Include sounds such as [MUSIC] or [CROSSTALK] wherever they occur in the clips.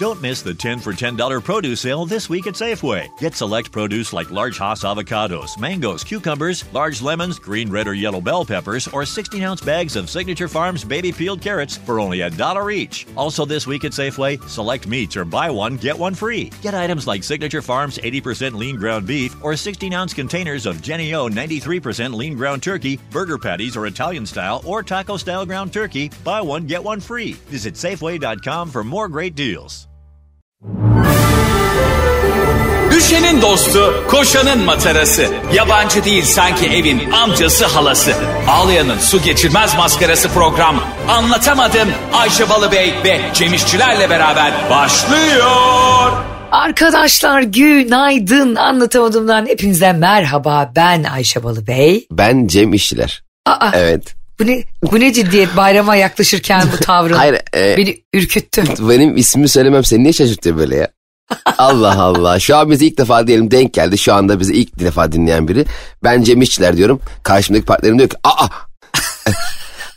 Don't miss the 10 for $10 produce sale this week at Safeway. Get select produce like large Hass avocados, mangoes, cucumbers, large lemons, green, red, or yellow bell peppers, or 16 ounce bags of Signature Farms baby peeled carrots for only a dollar each. Also, this week at Safeway, select meats or buy one, get one free. Get items like Signature Farms 80% lean ground beef or 16 ounce containers of Jenny O 93% lean ground turkey, burger patties or Italian style or taco style ground turkey. Buy one, get one free. Visit Safeway.com for more great deals. Düşenin dostu, koşanın matarası. Yabancı değil sanki evin amcası halası. Ağlayanın su geçirmez maskarası program. Anlatamadım Ayşe Balıbey ve Cemişçilerle beraber başlıyor. Arkadaşlar günaydın anlatamadığımdan hepinize merhaba ben Ayşe Balıbey. Ben Cem İşçiler. Aa, Evet. bu ne, bu ne ciddiyet bayrama yaklaşırken bu tavrın [LAUGHS] Hayır, e- beni ürküttü. Benim ismimi söylemem seni niye şaşırtıyor böyle ya? Allah Allah. Şu an bizi ilk defa diyelim denk geldi. Şu anda bizi ilk defa dinleyen biri. Ben Cem İşçiler diyorum. Karşımdaki partnerim diyor ki aa.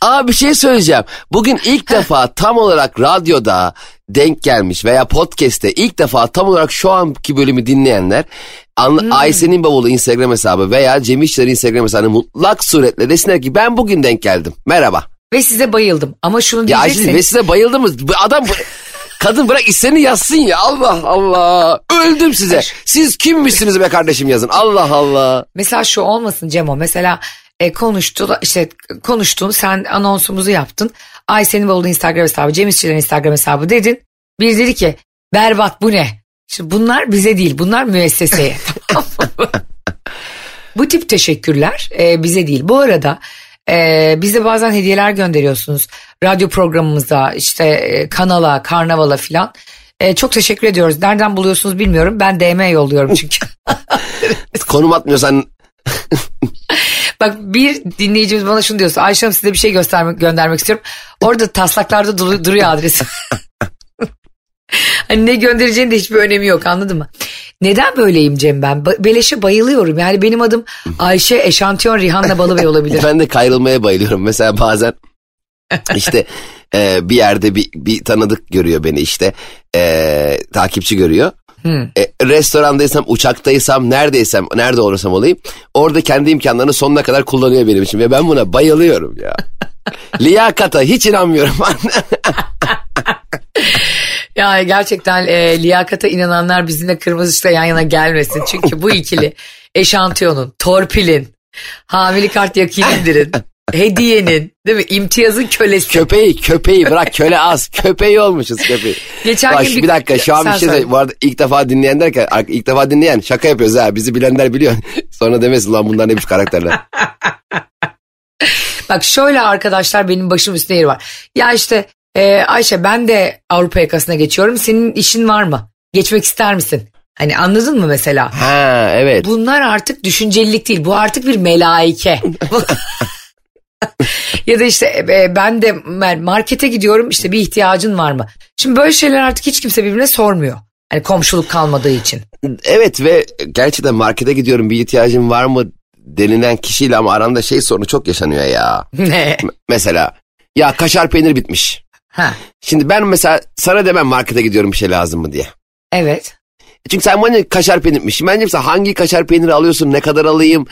[LAUGHS] Aa bir şey söyleyeceğim. Bugün ilk defa tam olarak radyoda denk gelmiş veya podcast'te ilk defa tam olarak şu anki bölümü dinleyenler Anla, Ayşe'nin bavulu Instagram hesabı veya Cem İşçiler Instagram hesabı mutlak suretle desinler ki ben bugün denk geldim. Merhaba. Ve size bayıldım ama şunu Ya diyeceksiniz. şimdi ve size bayıldı mı? Bu adam [LAUGHS] kadın bırak isteni yazsın ya Allah Allah. Öldüm size. Siz kimmişsiniz be kardeşim yazın. Allah Allah. Mesela şu olmasın Cemo mesela e, konuştu işte konuştun sen anonsumuzu yaptın. Ayşe'nin bavulu Instagram hesabı Cem İşçilerin Instagram hesabı dedin. Bir dedi ki berbat bu ne? Şimdi bunlar bize değil bunlar müesseseye. [LAUGHS] Bu tip teşekkürler e, bize değil. Bu arada e, bize bazen hediyeler gönderiyorsunuz. Radyo programımıza işte e, kanala karnavala filan. E, çok teşekkür ediyoruz. Nereden buluyorsunuz bilmiyorum. Ben DM yolluyorum çünkü. [LAUGHS] [LAUGHS] Konum atmıyorsan [LAUGHS] Bak bir dinleyicimiz bana şunu diyorsa Ayşe Hanım size bir şey göstermek göndermek istiyorum. Orada taslaklarda duru- duruyor adresi. [LAUGHS] hani ne göndereceğinin de hiçbir önemi yok anladın mı? Neden böyleyim Cem ben? Beleşe bayılıyorum. Yani benim adım Ayşe Eşantiyon Rihanna Balıbey olabilir. [LAUGHS] ben de kayrılmaya bayılıyorum. Mesela bazen işte e, bir yerde bir, bir tanıdık görüyor beni işte. E, takipçi görüyor. E, restorandaysam, uçaktaysam, neredeysem, nerede olursam olayım. Orada kendi imkanlarını sonuna kadar kullanıyor benim için. Ve ben buna bayılıyorum ya. [LAUGHS] Liyakata hiç inanmıyorum. Ya gerçekten e, liyakata inananlar bizimle kırmızı ışıkla yan yana gelmesin. Çünkü bu ikili [LAUGHS] eşantiyonun, torpilin, hamile kart yakinindirin, [LAUGHS] hediyenin, değil mi? İmtiyazın kölesi. Köpeği köpeği bırak köle az [LAUGHS] köpeği olmuşuz köpeği. Geçen Bak, gün bir- bir dakika şu an bir şey söyle. Bu arada ilk defa dinleyen derken ilk defa dinleyen şaka yapıyoruz ha bizi bilenler biliyor. Sonra demesin lan bunlar neymiş karakterler. Bak şöyle arkadaşlar benim başım üstüne yeri var. Ya işte e, Ayşe ben de Avrupa yakasına geçiyorum. Senin işin var mı? Geçmek ister misin? Hani anladın mı mesela? ha evet. Bunlar artık düşüncelilik değil. Bu artık bir melaike. [LAUGHS] ya da işte e, ben de markete gidiyorum işte bir ihtiyacın var mı? Şimdi böyle şeyler artık hiç kimse birbirine sormuyor. Hani komşuluk kalmadığı için. Evet ve gerçekten markete gidiyorum bir ihtiyacın var mı denilen kişiyle ama aranda şey sorunu çok yaşanıyor ya. [LAUGHS] Ne? M- mesela ya kaşar peynir bitmiş. Ha, Şimdi ben mesela sana demem markete gidiyorum bir şey lazım mı diye. evet. Çünkü sen bana kaşar peynir bitmiş. Bence mesela hangi kaşar peyniri alıyorsun ne kadar alayım?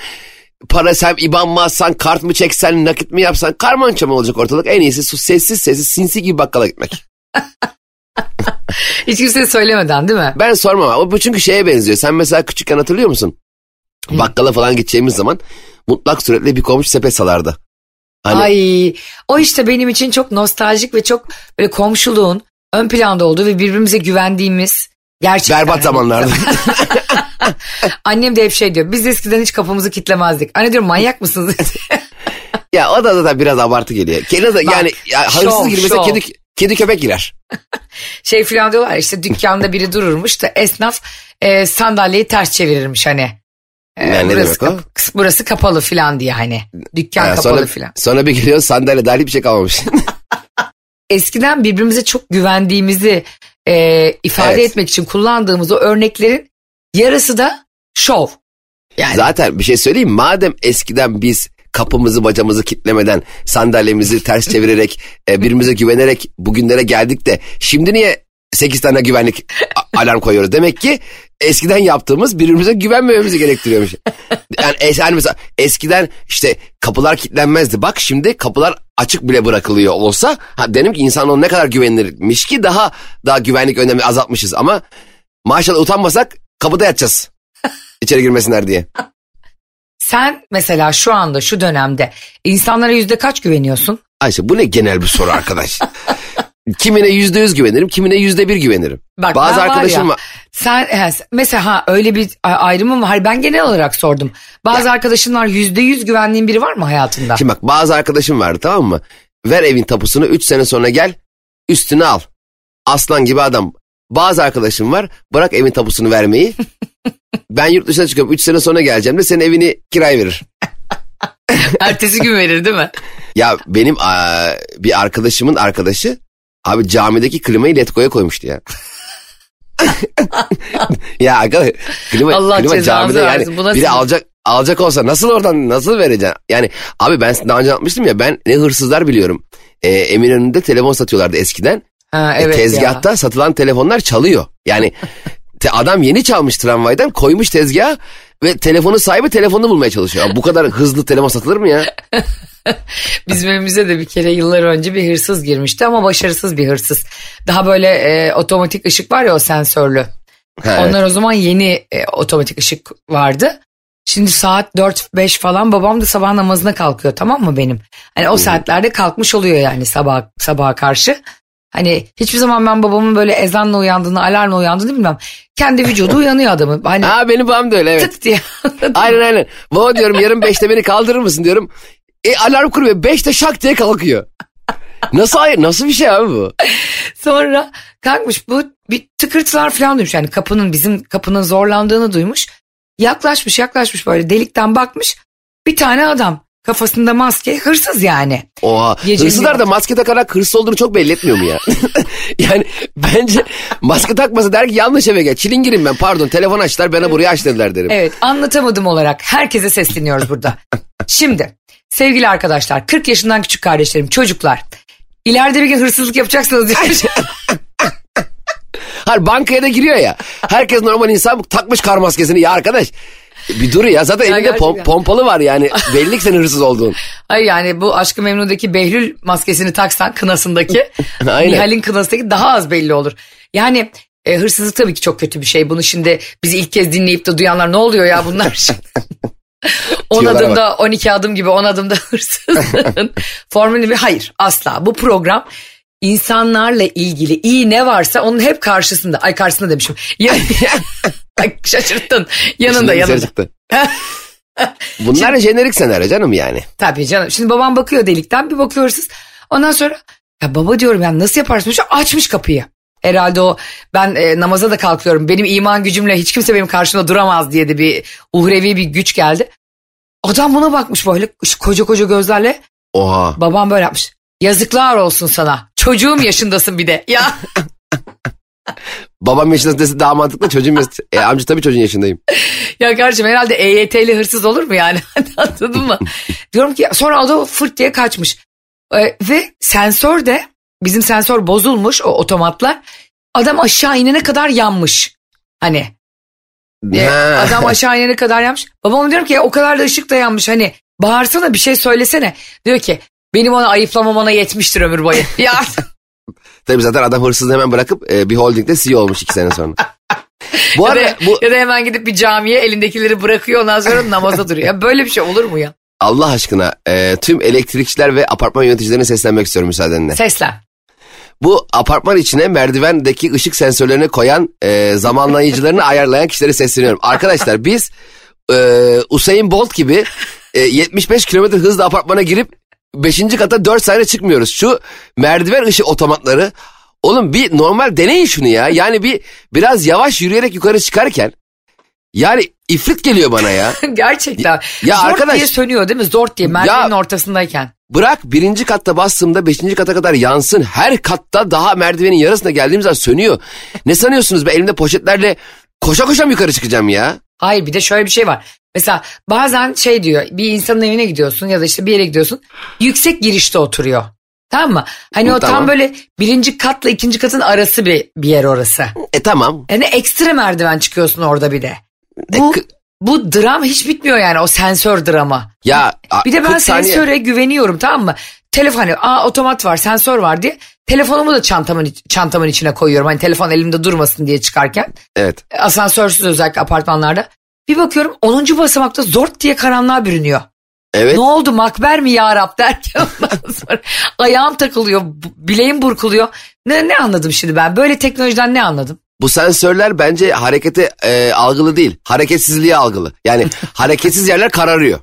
Para sen iban mı atsan, kart mı çeksen, nakit mi yapsan karman çaman olacak ortalık. En iyisi sus, sessiz sessiz sinsi gibi bakkala gitmek. Hiç kimseye söylemeden değil mi? Ben sormam ama bu çünkü şeye benziyor. Sen mesela küçükken hatırlıyor musun? Bakkala falan gideceğimiz zaman mutlak suretle bir komşu sepet salardı. Hani Ay o işte benim için çok nostaljik ve çok böyle komşuluğun ön planda olduğu ve birbirimize güvendiğimiz gerçekten. berbat zamanlarda. [LAUGHS] Annem de hep şey diyor biz eskiden hiç kapımızı kitlemezdik. Anne diyorum manyak mısınız? [LAUGHS] ya o da da biraz abartı geliyor. Kedi de, Bak, yani ya, hırsız girmese şov. kedi, kedi köpek girer. [LAUGHS] şey falan diyorlar işte dükkanda biri dururmuş da esnaf e, sandalyeyi ters çevirirmiş hani. E, Ne- ne demek o? burası kapalı falan diye hani. Dükkan Ha, kapalı sonra, falan. sonra bir geliyor sandalye dahil bir şey kalmamış. [LAUGHS] Eskiden birbirimize çok güvendiğimizi e, ifade Evet. etmek için kullandığımız o örneklerin yarısı da şov. Yani Zaten bir şey söyleyeyim madem eskiden biz kapımızı bacamızı kitlemeden sandalyemizi ters çevirerek e, birbirimize güvenerek bugünlere geldik de şimdi niye 8 tane güvenlik alarm koyuyoruz. Demek ki eskiden yaptığımız birbirimize güvenmememizi gerektiriyormuş. Yani es, hani mesela eskiden işte kapılar kilitlenmezdi. Bak şimdi kapılar açık bile bırakılıyor olsa ha dedim ki insan ne kadar güvenilirmiş ki daha daha güvenlik önlemi azaltmışız ama maşallah utanmasak kapıda yatacağız. İçeri girmesinler diye. Sen mesela şu anda şu dönemde insanlara yüzde kaç güveniyorsun? Ayşe bu ne genel bir soru arkadaş. Kimine yüzde yüz güvenirim, kimine yüzde bir güvenirim. Bak Bazı ben var arkadaşım ya, var. Sen he, mesela ha öyle bir a- ayrımın var. Ben genel olarak sordum. Bazı arkadaşın var yüzde yüz güvendiğin biri var mı hayatında? Şimdi bak bazı arkadaşım vardı tamam mı? Ver evin tapusunu 3 sene sonra gel üstüne al. Aslan gibi adam. Bazı arkadaşım var bırak evin tapusunu vermeyi. [LAUGHS] ben yurt dışına çıkıyorum 3 sene sonra geleceğim de senin evini kiraya verir. Ertesi gün verir değil mi? Ya benim aa, bir arkadaşımın arkadaşı abi camideki klimayı Letgo'ya koymuştu ya. [LAUGHS] ya aga klima, Allah klima camide yani biri alacak alacak olsa nasıl oradan nasıl vereceksin? Yani abi ben daha önce anlatmıştım ya ben ne hırsızlar biliyorum. Ee, Eminönü'nde telefon satıyorlardı eskiden. Ha, E, evet tezgahta ya. satılan telefonlar çalıyor. Yani [LAUGHS] te- adam yeni çalmış tramvaydan koymuş tezgaha ve telefonu sahibi telefonunu bulmaya çalışıyor. Abi bu kadar hızlı telefon satılır mı ya? [LAUGHS] Bizim evimize de bir kere yıllar önce bir hırsız girmişti ama başarısız bir hırsız. Daha böyle e, otomatik ışık var ya o sensörlü. Ha, evet. Onlar o zaman yeni e, otomatik ışık vardı. Şimdi saat 4-5 falan babam da sabah namazına kalkıyor tamam mı benim? Hani o saatlerde kalkmış oluyor yani sabah sabaha karşı. Hani hiçbir zaman ben babamın böyle ezanla uyandığını, alarmla uyandığını bilmem. Kendi vücudu uyanıyor adamın. Hani Ha benim babam da öyle evet. tık diye. Aynen aynen. Baba diyorum yarın beşte beni kaldırır mısın diyorum. E alarm kuruyor. Beşte şak diye kalkıyor. Nasıl hayır? Nasıl bir şey abi bu? Sonra kalkmış bu bir tıkırtılar falan duymuş. Yani kapının bizim kapının zorlandığını duymuş. Yaklaşmış yaklaşmış böyle delikten bakmış. Bir tane adam kafasında maske hırsız yani. Oha. Gecenin Hırsızlar da maske takarak hırsız olduğunu çok belli etmiyor mu ya? [LAUGHS] yani bence maske takmasa der ki yanlış eve gel. Çilingirim ben pardon telefon açtılar bana buraya aç dediler derim. Evet anlatamadım olarak herkese sesleniyoruz burada. [LAUGHS] Şimdi sevgili arkadaşlar 40 yaşından küçük kardeşlerim çocuklar. İleride bir gün hırsızlık yapacaksınız diye. Hayır bankaya da giriyor ya. Herkes normal insan takmış kar maskesini ya arkadaş. Bir dur ya zaten Ya elinde pom- pompalı var yani. Belli ki senin hırsız olduğun. [LAUGHS] Hayır yani bu Aşkı Memnu'daki Behlül maskesini taksan kınasındaki [LAUGHS] Aynen. Nihal'in kınasındaki daha az belli olur. Yani e, hırsızlık tabii ki çok kötü bir şey. Bunu şimdi bizi ilk kez dinleyip de duyanlar ne oluyor ya bunlar? [LAUGHS] 10 Tüyolara adımda 12 adım gibi 10 adımda hırsızlığın formülü bir hayır asla. Bu program insanlarla ilgili iyi ne varsa onun hep karşısında. Ay karşısında demişim. Ya, Ay, şaşırttın. Yanında Şimdi yanında. Bunlar jenerik senaryo canım yani. Tabii canım. Şimdi babam bakıyor delikten bir bakıyor hırsız. Ondan sonra ya baba diyorum ya nasıl yaparsın? Şu açmış kapıyı. Herhalde o ben e, namaza da kalkıyorum. Benim iman gücümle hiç kimse benim karşımda duramaz diye de bir uhrevi bir güç geldi. Adam buna bakmış böyle şu koca koca gözlerle. Oha. Babam böyle yapmış. Yazıklar olsun sana. Çocuğum yaşındasın bir de. Ya [LAUGHS] Babam yaşında dese daha mantıklı çocuğum yaş- e, amca tabii çocuğun yaşındayım. ya kardeşim herhalde EYT'li hırsız olur mu yani? [LAUGHS] Anladın mı? Diyorum ki sonra o da fırt diye kaçmış. Ee, ve sensör de bizim sensör bozulmuş o otomatlar. Adam aşağı inene kadar yanmış. Hani e, adam aşağı inene kadar yanmış. Babam diyorum ki o kadar da ışık da yanmış. Hani bağırsana bir şey söylesene. Diyor ki benim ona ayıplamam ona yetmiştir ömür boyu. [LAUGHS] ya Tabii zaten adam hırsızı hemen bırakıp e, bir holdingde CEO olmuş iki sene sonra. [LAUGHS] Bu ya, arada da, bu ya da hemen gidip bir camiye elindekileri bırakıyor ondan sonra namaza duruyor. Ya böyle bir şey olur mu ya? Allah aşkına e, tüm elektrikçiler ve apartman yöneticilerine seslenmek istiyorum müsaadenle. Seslen. Bu apartman içine merdivendeki ışık sensörlerini koyan e, zamanlayıcılarını [LAUGHS] ayarlayan kişilere sesleniyorum. Arkadaşlar biz e, Usain Bolt gibi e, 75 kilometre hızla apartmana girip 5. kata 4 saniye çıkmıyoruz. Şu merdiven ışık otomatları oğlum bir normal deneyin şunu ya. Yani bir biraz yavaş yürüyerek yukarı çıkarken yani ifrit geliyor bana ya. [LAUGHS] Gerçekten. Ya Zort arkadaş- diye sönüyor değil mi? Zort diye merdivenin ortasındayken. Bırak birinci katta bastığımda beşinci kata kadar yansın. Her katta daha merdivenin yarısına geldiğim zaman sönüyor. Ne sanıyorsunuz ben elimde poşetlerle koşa koşa yukarı çıkacağım ya? Hayır bir de şöyle bir şey var. Mesela bazen şey diyor bir insanın evine gidiyorsun ya da işte bir yere gidiyorsun. Yüksek girişte oturuyor. Tamam mı? Hani o tam Tamam. böyle birinci katla ikinci katın arası bir, bir yer orası. E tamam. Yani ekstra merdiven çıkıyorsun orada bir de. Bu, E, bu dram hiç bitmiyor yani o sensör drama. Ya Bir de ben 40 saniye- sensöre güveniyorum tamam mı? Telefon hani aa otomat var sensör var diye telefonumu da çantamın çantamın içine koyuyorum. Hani telefon elimde durmasın diye çıkarken. Evet. Asansörsüz özellikle apartmanlarda. Bir bakıyorum 10. basamakta zort diye karanlığa bürünüyor. Evet. Ne oldu makber mi ya Rab derken [LAUGHS] ondan sonra ayağım takılıyor, bileğim burkuluyor. Ne, ne anladım şimdi ben? Böyle teknolojiden ne anladım? Bu sensörler bence harekete e, algılı değil. Hareketsizliğe algılı. Yani [LAUGHS] hareketsiz yerler kararıyor.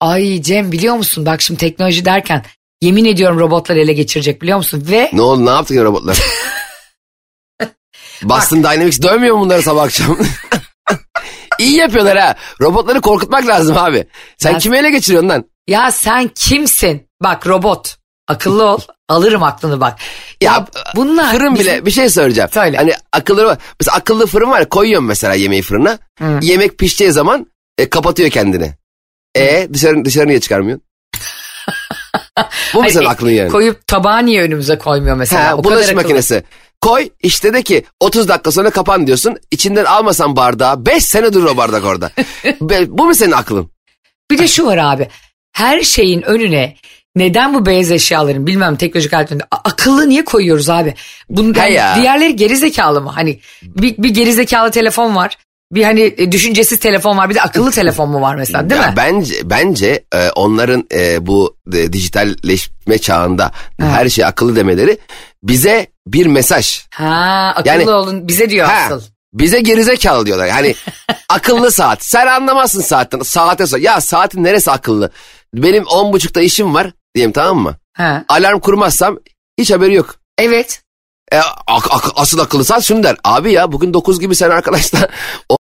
Ay Cem biliyor musun bak şimdi teknoloji derken yemin ediyorum robotlar ele geçirecek biliyor musun? Ve Ne oldu ne yaptın ya robotlar? [LAUGHS] Boston Dynamics dövmüyor mu bunları sabah akşam? İyi yapıyorlar ha. Robotları korkutmak lazım abi. Sen Ben- kimi ele geçiriyorsun lan? ya sen kimsin? Bak robot akıllı ol [LAUGHS] alırım aklını bak. Ya, Ya, bunlar Fırın bizim- bile bir şey söyleyeceğim. Söyle. Hani akıllı mesela akıllı fırın var ya, koyuyorum mesela yemeği fırına. Hı. Yemek pişeceği zaman e, kapatıyor kendini. E dışarı dışarı niye çıkarmıyorsun? [LAUGHS] Bu mu Hayır, e, aklın yani? Koyup tabağı niye önümüze koymuyor mesela? Ha, o bulaşık kadar akıllı. Koy işte de ki 30 dakika sonra kapan diyorsun. İçinden almasan bardağı 5 sene durur o bardak orada. [LAUGHS] Be- Bu mu senin aklın? Bir de şu var abi. Her şeyin önüne neden bu beyaz eşyaların bilmem teknolojik aletlerinde akıllı niye koyuyoruz abi? Yani ya. diğerleri gerizekalı mı? Hani bir, bir gerizekalı telefon var. Bir hani e, düşüncesiz telefon var. Bir de akıllı [LAUGHS] telefon mu var mesela değil Ya mi? Bence bence e, onların e, bu e, dijitalleşme çağında her şey akıllı demeleri bize bir mesaj. Ha akıllı Yani- olun bize diyor Ha, asıl. bize gerizekalı diyorlar. Hani [LAUGHS] akıllı saat. Sen anlamazsın saatten. Saate sor. Ya saatin neresi akıllı? Benim on buçukta işim var diyeyim tamam mı? Ha. Alarm kurmazsam hiç haberi yok. Evet. Asıl akıllı şunu der. Abi ya bugün 9 gibi sen arkadaşlar. [LAUGHS]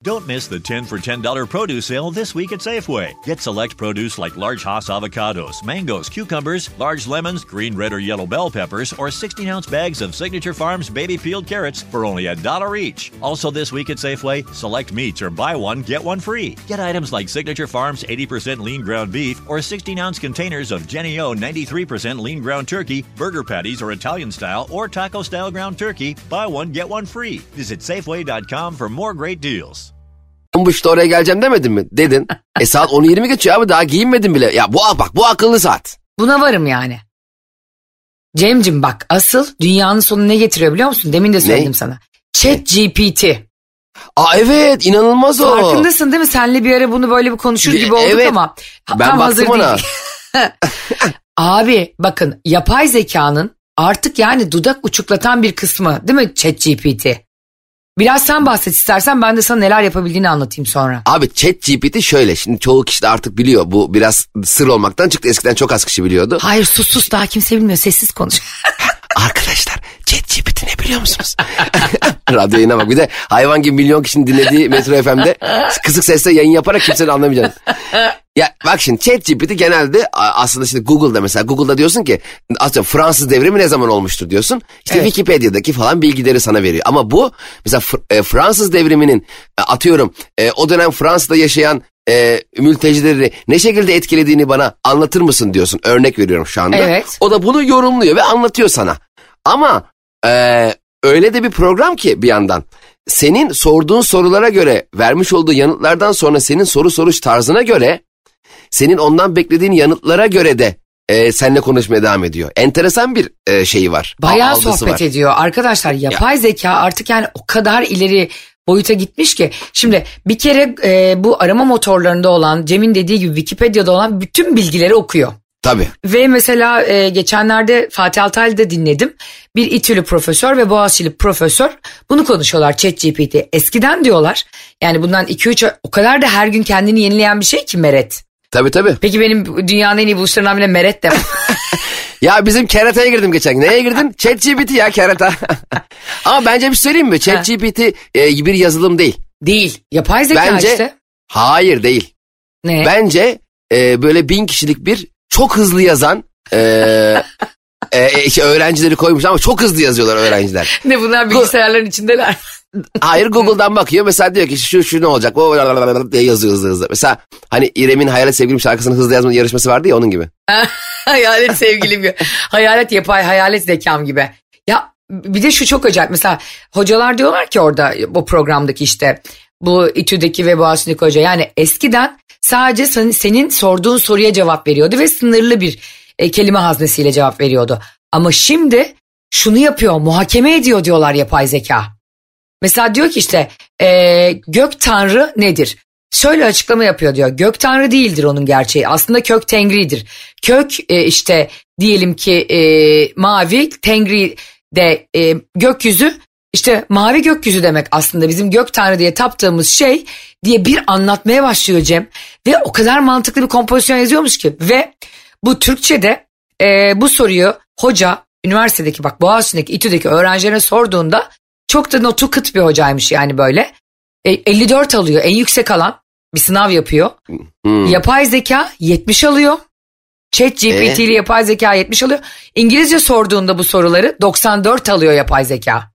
Don't miss the 10 for $10 produce sale this week at Safeway. Get select produce like large Hass avocados, mangoes, cucumbers, large lemons, green, red, or yellow bell peppers, or 16 ounce bags of Signature Farms baby peeled carrots for only a dollar each. Also, this week at Safeway, select meats or buy one, get one free. Get items like Signature Farms 80% lean ground beef or 16 ounce containers of Jenny O 93% lean ground turkey, burger patties or Italian style or taco style ground turkey. Buy one, get one free. Visit Safeway.com for more great deals. on buçukta oraya geleceğim demedin mi? Dedin. [LAUGHS] E saat 10.20 geçiyor abi daha giyinmedin bile. Ya bu bak bu akıllı saat. Buna varım yani. Cemcim bak asıl dünyanın sonu ne getiriyor biliyor musun? Demin de söyledim Ne? sana. Chat GPT. Aa evet inanılmaz o. Farkındasın değil mi? Senle bir ara bunu böyle bir konuşur Bir- gibi olduk evet. ama ha- Ben tam baktım hazır ona. değil. [LAUGHS] Abi bakın yapay zekanın artık yani dudak uçuklatan bir kısmı değil mi Chat GPT? Biraz sen bahset istersen ben de sana neler yapabildiğini anlatayım sonra. Abi chat GPT şöyle şimdi çoğu kişi de artık biliyor bu biraz sır olmaktan çıktı eskiden çok az kişi biliyordu. Hayır sus sus daha kimse bilmiyor sessiz konuş. [LAUGHS] Arkadaşlar chat GPT ne biliyor musunuz? [LAUGHS] Radyo yayına bak bir de hayvan gibi milyon kişinin dinlediği Metro FM'de kısık sesle yayın yaparak kimsenin anlamayacağını. Ya bak şimdi chat GPT genelde aslında şimdi Google'da mesela Google'da diyorsun ki atıyorum Fransız devrimi ne zaman olmuştur diyorsun. İşte Evet. Wikipedia'daki falan bilgileri sana veriyor. Ama bu mesela e, Fransız devriminin e, atıyorum e, o dönem Fransa'da yaşayan e, mültecileri ne şekilde etkilediğini bana anlatır mısın diyorsun. Örnek veriyorum şu anda. Evet. O da bunu yorumluyor ve anlatıyor sana. Ama e, öyle de bir program ki bir yandan. Senin sorduğun sorulara göre vermiş olduğu yanıtlardan sonra senin soru soruş tarzına göre senin ondan beklediğin yanıtlara göre de e, seninle konuşmaya devam ediyor. Enteresan bir e, şeyi var. Bayağı sohbet var. ediyor. Arkadaşlar yapay zeka artık yani o kadar ileri boyuta gitmiş ki. Şimdi bir kere e, bu arama motorlarında olan Cem'in dediği gibi Wikipedia'da olan bütün bilgileri okuyor. Tabii. Ve mesela e, geçenlerde Fatih Altaylı'da dinledim. Bir İTÜ'lü profesör ve Boğaziçi'li profesör bunu konuşuyorlar ChatGPT. Eskiden diyorlar yani bundan 2-3 ay o kadar da her gün kendini yenileyen bir şey ki Meret. Tabii tabii. Peki benim dünyanın en iyi buluşlarından bile Meret de. [LAUGHS] Ya bizim kerataya girdim geçen gün. Neye girdin? [LAUGHS] ChatGPT ya kerata. [LAUGHS] Ama bence bir şey söyleyeyim mi? ChatGPT e, bir yazılım değil. Değil. Yapay zeka Bence işte. hayır değil. Ne? Bence e, böyle bin kişilik bir çok hızlı yazan e, e, işte öğrencileri koymuş ama çok hızlı yazıyorlar öğrenciler. Ne bunlar bilgisayarların içindeler. Hayır Google'dan bakıyor mesela diyor ki şu şu ne olacak o diye yazıyor hızlı hızlı. Mesela hani İrem'in Hayalet Sevgilim şarkısını hızlı yazma yarışması vardı ya onun gibi. [LAUGHS] hayalet sevgilim gibi. Hayalet yapay hayalet zekam gibi. Ya bir de şu çok acayip. Mesela hocalar diyorlar ki orada bu programdaki işte bu İTÜ'deki ve Boğaziçi'ndeki hoca. Yani eskiden sadece senin, sorduğun soruya cevap veriyordu ve sınırlı bir e, kelime haznesiyle cevap veriyordu. Ama şimdi şunu yapıyor muhakeme ediyor diyorlar yapay zeka. Mesela diyor ki işte e, gök tanrı nedir? Şöyle açıklama yapıyor diyor. Gök tanrı değildir onun gerçeği. Aslında kök tengridir. Kök e, işte diyelim ki e, mavi tengri de e, gökyüzü işte mavi gökyüzü demek aslında bizim gök tanrı diye taptığımız şey diye bir anlatmaya başlıyor Cem. Ve o kadar mantıklı bir kompozisyon yazıyormuş ki. Ve bu Türkçe'de e, bu soruyu hoca üniversitedeki bak Boğaziçi'ndeki İTÜ'deki öğrencilerine sorduğunda çok da notu kıt bir hocaymış yani böyle. E, 54 alıyor en yüksek alan bir sınav yapıyor. Hmm. Yapay zeka 70 alıyor. Chat GPT Ee? ile yapay zeka 70 alıyor. İngilizce sorduğunda bu soruları 94 alıyor yapay zeka.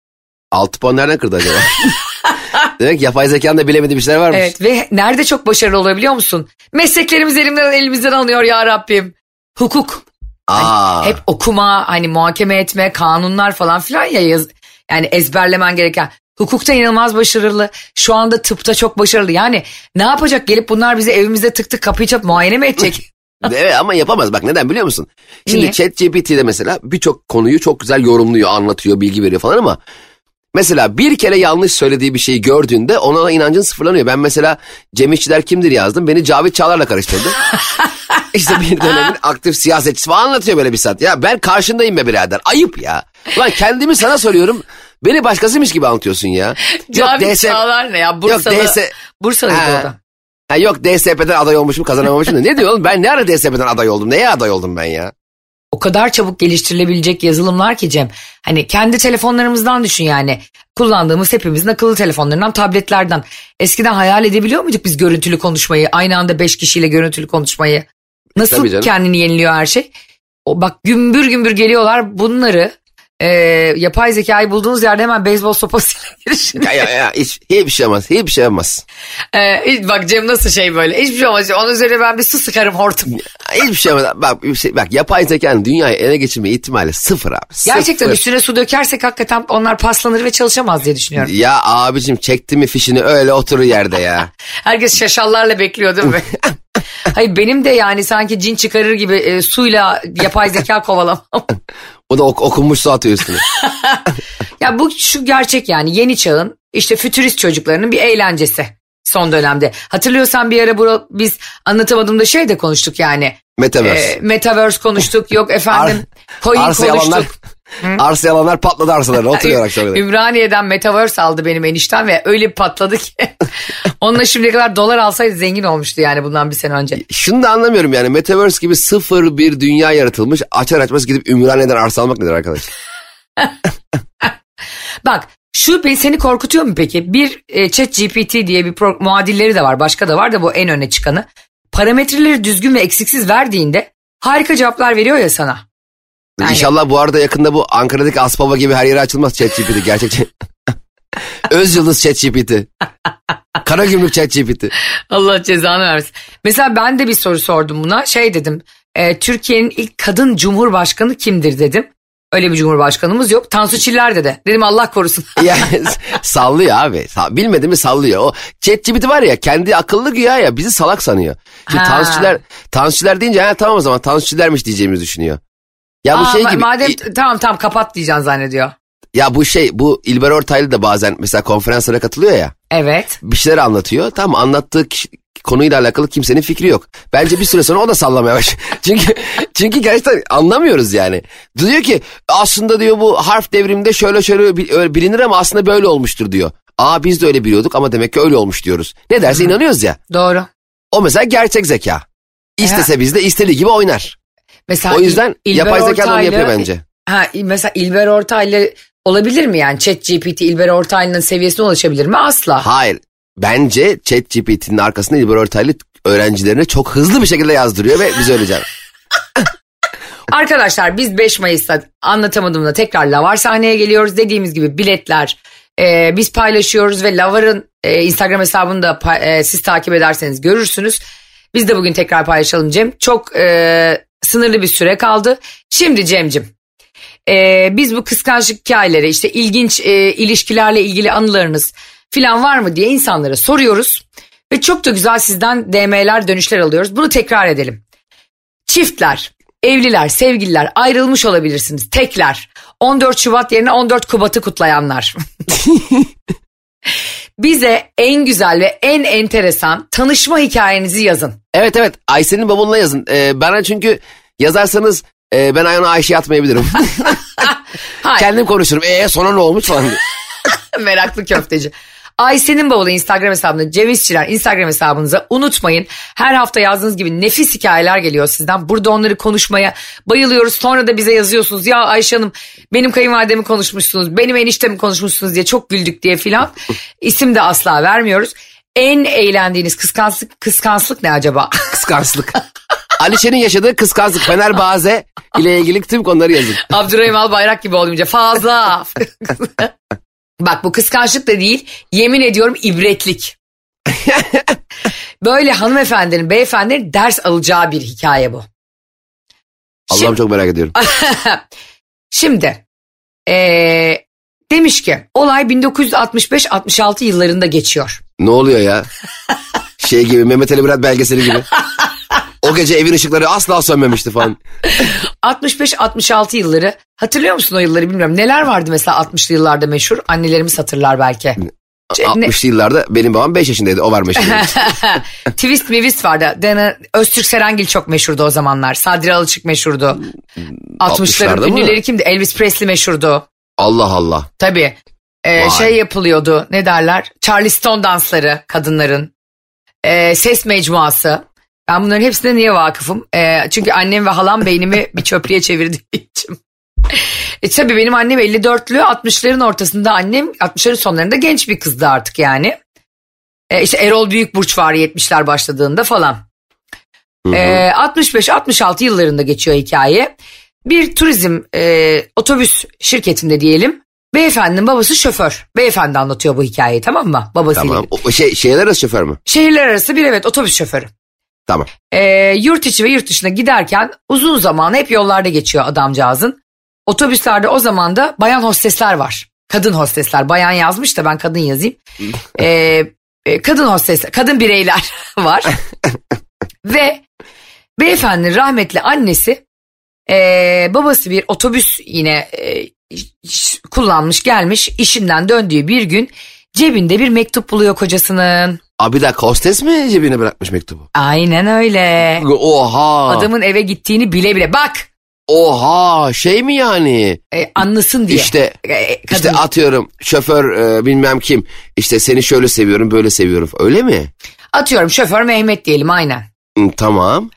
Altı puan nereden kırdı acaba? [LAUGHS] Demek ki yapay zekanın da bilemediği bir şeyler varmış. Evet ve nerede çok başarılı olabiliyor musun? Mesleklerimiz elimden elimizden alınıyor ya Rabbim. Hukuk. Aa, Hep okuma, hani muhakeme etme, kanunlar falan filan ya yaz, yani ezberlemen gereken. Hukukta inanılmaz başarılı. Şu anda tıpta çok başarılı. Yani ne yapacak? Gelip bunlar bizi evimizde tık tık kapıyı çalıp muayene mi edecek? [LAUGHS] Evet ama yapamaz. Bak neden biliyor musun? Şimdi Niye? ChatGPT'de mesela birçok konuyu çok güzel yorumluyor, anlatıyor, bilgi veriyor falan ama mesela bir kere yanlış söylediği bir şeyi gördüğünde ona inancın sıfırlanıyor. Ben mesela Cem İşçiler kimdir yazdım. Beni Cavit Çağlar'la karıştırdı. [LAUGHS] işte bir dönemin aktif siyasetçisi falan anlatıyor böyle bir saat. Ya ben karşındayım be birader. Ayıp ya. Ulan kendimi sana soruyorum. Beni başkasıymış gibi anlatıyorsun ya. Cavit DS Çağlar ne ya? Bursalı. Yok DS... Bursa'lıydı Ha. o da. Ha yok DSP'den aday olmuşum kazanamamışım da. Ne diyor oğlum? Ben ne ara DSP'den aday oldum? Neye aday oldum ben ya? O kadar çabuk geliştirilebilecek yazılımlar ki Cem. Hani kendi telefonlarımızdan düşün yani. Kullandığımız hepimizin akıllı telefonlarından, tabletlerden. Eskiden hayal edebiliyor muyduk biz görüntülü konuşmayı? Aynı anda beş kişiyle görüntülü konuşmayı. Nasıl kendini yeniliyor her şey? O bak gümbür gümbür geliyorlar bunları. E, yapay zekayı bulduğunuz yerde hemen beyzbol sopasıyla [LAUGHS] girişin. Ya ya ya hiç, hiçbir şey olmaz. Hiçbir şey olmaz. E, bak Cem nasıl şey böyle. Hiçbir şey olmaz. Onun üzerine ben bir su sıkarım hortum. Hiçbir şey olmaz. Bak, bir şey, bak yapay zekanın dünyayı ele geçirme ihtimali sıfır abi. Gerçekten Sıfır. üstüne su dökersek hakikaten onlar paslanır ve çalışamaz diye düşünüyorum. Ya abicim çekti mi fişini öyle oturur yerde ya. [LAUGHS] Herkes şaşallarla bekliyor değil mi? [LAUGHS] Hayır benim de yani sanki cin çıkarır gibi e, suyla yapay zeka [LAUGHS] kovalamam. O da ok- okunmuş su atıyor üstüne. [LAUGHS] ya bu şu gerçek yani yeni çağın işte fütürist çocuklarının bir eğlencesi son dönemde. Hatırlıyorsan bir ara bura, biz anlatamadığımda şey de konuştuk yani. Metaverse. E, metaverse konuştuk yok [LAUGHS] efendim coin yalanlar, konuştuk. Arsa yalanlar patladı arsalarına [LAUGHS] oturuyor akşam. Ümraniye'den Metaverse aldı benim eniştem ve öyle bir patladı ki. [LAUGHS] Onunla şimdiye kadar dolar alsaydı zengin olmuştu yani bundan bir sene önce. Şunu da anlamıyorum yani Metaverse gibi sıfır bir dünya yaratılmış. Açar açmaz gidip Ümraniye'den arsa almak nedir arkadaş? [LAUGHS] Bak şu seni korkutuyor mu peki? Bir e, chat GPT diye bir pro- muadilleri de var başka da var da bu en öne çıkanı. Parametreleri düzgün ve eksiksiz verdiğinde harika cevaplar veriyor ya sana. Yani- İnşallah bu arada yakında bu Ankara'daki Aspava gibi her yere açılmaz ChatGPT gerçekten. [LAUGHS] Öz yıldız ChatGPT. Karagümrük ChatGPT. Allah cezanı versin. Mesela ben de bir soru sordum buna. Şey dedim. e, Türkiye'nin ilk kadın cumhurbaşkanı kimdir dedim. Öyle bir cumhurbaşkanımız yok. Tansu Çiller dedi. Dedim Allah korusun. [LAUGHS] Sallıyor abi. Bilmedi mi sallıyor. O ChatGPT var ya kendi akıllı güya ya bizi salak sanıyor. Şimdi Ha. Tansuçiler, Tansuçiler deyince ha, tamam o zaman Tansuçilermiş diyeceğimizi düşünüyor. Ya bu Aa, şey gibi. Madem tamam tamam kapat diyeceksin zannediyor. Ya bu şey bu İlber Ortaylı da bazen mesela konferanslara katılıyor ya. Evet. Bir şeyler anlatıyor. Tamam anlattığı konuyla alakalı kimsenin fikri yok. Bence bir süre sonra o da sallamaya başlıyor. [LAUGHS] çünkü çünkü gerçekten anlamıyoruz yani. Diyor ki aslında diyor bu harf devriminde şöyle şöyle bil- öyle bilinir ama aslında böyle olmuştur diyor. Aa biz de öyle biliyorduk ama demek ki öyle olmuş diyoruz. Ne derse inanıyoruz ya. Doğru. O mesela gerçek zeka. İstese bizde istediği gibi oynar. Mesela O yüzden İl- yapay zeka onu yapıyor bence. Ha, mesela İlber Ortaylı olabilir mi yani? Chat GPT İlber Ortaylı'nın seviyesine ulaşabilir mi? Asla. Hayır. Bence ChatGPT'nin arkasında İlber Ortaylı öğrencilerine çok hızlı bir şekilde yazdırıyor ve biz can- [LAUGHS] Arkadaşlar biz 5 Mayıs'ta anlatamadığımda tekrar Lavar sahneye geliyoruz. Dediğimiz gibi biletler e, biz paylaşıyoruz ve Lavar'ın e, Instagram hesabını da e, siz takip ederseniz görürsünüz. Biz de bugün tekrar paylaşalım Cem. Çok e, Sınırlı bir süre kaldı. Şimdi Cem'cim e, biz bu kıskançlık hikayeleri işte ilginç e, ilişkilerle ilgili anılarınız filan var mı diye insanlara soruyoruz. Ve çok da güzel sizden DM'ler dönüşler alıyoruz. Bunu tekrar edelim. Çiftler, evliler, sevgililer ayrılmış olabilirsiniz. Tekler. 14 Şubat yerine 14 Kubat'ı kutlayanlar. [LAUGHS] Bize en güzel ve en enteresan tanışma hikayenizi yazın. Evet evet Ayşe'nin bavuluna yazın. Ee, bana çünkü yazarsanız e, ben ayağına Ayşe'ye atmayabilirim. [LAUGHS] Kendim konuşurum. Ee sonra ne olmuş falan diye. [LAUGHS] Meraklı köfteci. Ayşe'nin bavulu Instagram hesabına Cem İşçiler Instagram hesabınıza unutmayın. Her hafta yazdığınız gibi nefis hikayeler geliyor sizden. Burada onları konuşmaya bayılıyoruz. Sonra da bize yazıyorsunuz. Ya Ayşe Hanım benim kayınvalidemi konuşmuşsunuz. Benim eniştemi konuşmuşsunuz diye çok güldük diye filan. [LAUGHS] İsim de asla vermiyoruz. En eğlendiğiniz kıskançlık, kıskançlık ne acaba? [LAUGHS] Kıskançlık. Alişe'nin yaşadığı kıskançlık Fenerbahçe ile ilgili tüm konuları yazın. Abdurrahim Albayrak gibi olunca fazla. [LAUGHS] Bak bu kıskançlık da değil yemin ediyorum ibretlik. [LAUGHS] Böyle hanımefendinin beyefendilerin ders alacağı bir hikaye bu. Allah'ım çok merak ediyorum. [LAUGHS] Şimdi eee, demiş ki olay 1965-66 yıllarında geçiyor. Ne oluyor ya? Şey gibi Mehmet Ali Murat belgeseli gibi. [LAUGHS] O gece evin ışıkları asla sönmemişti falan. [LAUGHS] 65-66 yılları hatırlıyor musun o yılları bilmiyorum. Neler vardı mesela 60'lı yıllarda meşhur annelerimiz hatırlar belki. Ce- ne- 60'lı yıllarda benim babam 5 yaşındaydı. O var meşhur. [LAUGHS] Twist mivist vardı. Dene, Öztürk Serengil çok meşhurdu o zamanlar. Sadri Alıçık meşhurdu. 60'larda 60'ların mı? ünlüleri kimdi? Elvis Presley meşhurdu. Allah Allah. Tabii. Ee, şey yapılıyordu ne derler? Charleston dansları kadınların. Ee, ses mecmuası. Ben bunların hepsine niye vakıfım? Ee, çünkü annem ve halam beynimi bir çöplüğe çevirdiği [LAUGHS] için. E tabii benim annem 54'lü 60'ların ortasında annem 60'ların sonlarında genç bir kızdı artık yani. E işte Erol Büyükburç var 70'ler başladığında falan. Hı hı. E, 65-66 yıllarında geçiyor hikaye. Bir turizm e, otobüs şirketinde diyelim. Beyefendinin babası şoför. Beyefendi anlatıyor bu hikayeyi tamam mı? Babasıyla. Tamam. O, şey, şehirler arası şoför mü? Şehirler arası bir evet otobüs şoförü. Tamam. E, yurt içi ve yurt dışına giderken uzun zaman hep yollarda geçiyor adamcağızın. Otobüslerde o zaman da bayan hostesler var. Kadın hostesler. Bayan yazmış da ben kadın yazayım. [LAUGHS] E, e, kadın hostesler, kadın bireyler [LAUGHS] var. [LAUGHS] ve beyefendinin rahmetli annesi e, babası bir otobüs yine e, kullanmış gelmiş işinden döndüğü bir gün cebinde bir mektup buluyor kocasının. Abi bir dakika hostes mi cebine bırakmış mektubu? Aynen öyle. Oha. Adamın eve gittiğini bile bile bak Oha şey mi yani? e, anlasın diye. İşte E, kadın. işte atıyorum şoför e, bilmem kim işte seni şöyle seviyorum böyle seviyorum öyle mi? Atıyorum şoför Mehmet diyelim aynen. Hı, tamam.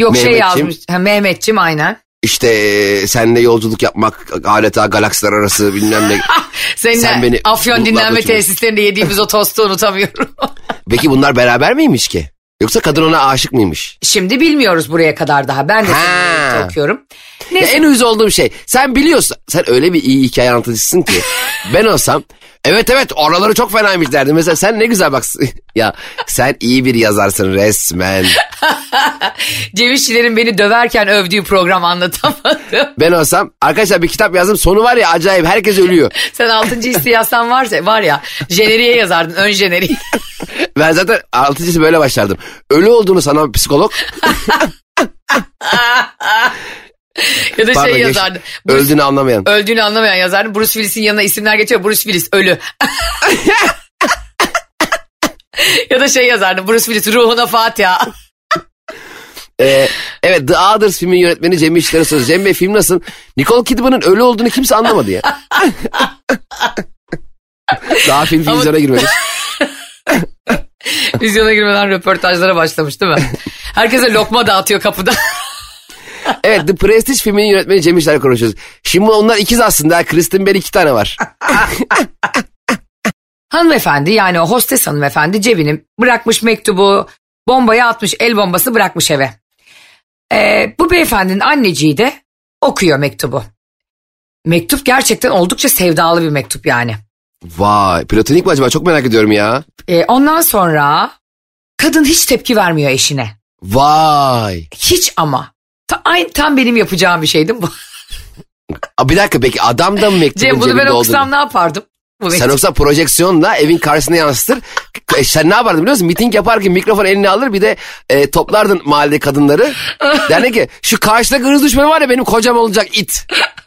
Yok şey Mehmetçim. yazmış ha, Mehmetçim aynen. İşte e, seninle yolculuk yapmak adeta galaksiler arası bilmem ne. [LAUGHS] Seninle Sen beni Afyon dinlenme uçurma. tesislerinde yediğimiz o tostu unutamıyorum. [LAUGHS] Peki bunlar beraber miymiş ki? Yoksa kadın ona aşık mıymış? Şimdi bilmiyoruz buraya kadar daha. Ben de Ha. Birlikte okuyorum. Ya Neyse en uyuz olduğum şey sen biliyorsun sen öyle bir iyi hikaye anlatıcısın ki [LAUGHS] ben olsam evet evet oraları çok fenaymış derdim. Mesela sen ne güzel bak [LAUGHS] ya sen iyi bir yazarsın resmen. [LAUGHS] Cem İşçilerin beni döverken övdüğü program anlatamadım. Ben olsam arkadaşlar bir kitap yazdım sonu var ya acayip herkes ölüyor. Sen 6. hissi yazsan varsa var ya jeneriğe yazardın ön jeneriği. Ben zaten altıncısı böyle başlardım. Ölü olduğunu sanan psikolog [LAUGHS] ya da pardon, şey yazardın. Bruce- öldüğünü anlamayan. öldüğünü anlamayan yazardın. Bruce Willis'in yanına isimler geçiyor. Bruce Willis ölü. [LAUGHS] ya da şey yazardın. Bruce Willis ruhuna Fatiha. Ee, evet The Others filmin yönetmeni Cem İşler'e soruyor. Cem Bey film nasıl? Nicole Kidman'ın ölü olduğunu kimse anlamadı ya. [LAUGHS] Daha film vizyona girmemiş. [LAUGHS] Vizyona girmeden röportajlara başlamış değil mi? Herkese lokma dağıtıyor kapıda. [LAUGHS] Evet The Prestige filminin yönetmeni Cem İşler konuşuyoruz. Şimdi onlar ikiz aslında. Kristen Bell iki tane var. [LAUGHS] hanımefendi yani o hostes hanımefendi cebini bırakmış mektubu bombayı atmış el bombası bırakmış eve. Ee, bu beyefendinin anneciği de okuyor mektubu. Mektup gerçekten oldukça sevdalı bir mektup yani. Vay platonik mi acaba çok merak ediyorum ya. Ee, ondan sonra kadın hiç tepki vermiyor eşine. Vay. Hiç ama. Ta, aynı tam benim yapacağım bir şeydi bu. Aa, bir dakika peki adam da mı [LAUGHS] mektubun Cem bunu ben cebinde olduğunu? ne yapardım? Bu Sen olsa projeksiyonla evin karşısına yansıtır. E, sen ne yapardın biliyor musun? Miting yaparken mikrofon eline alır bir de e, toplardın mahalle kadınları. [LAUGHS] Derdi ki şu karşıdaki hırs düşmanı var ya benim kocam olacak it. [LAUGHS]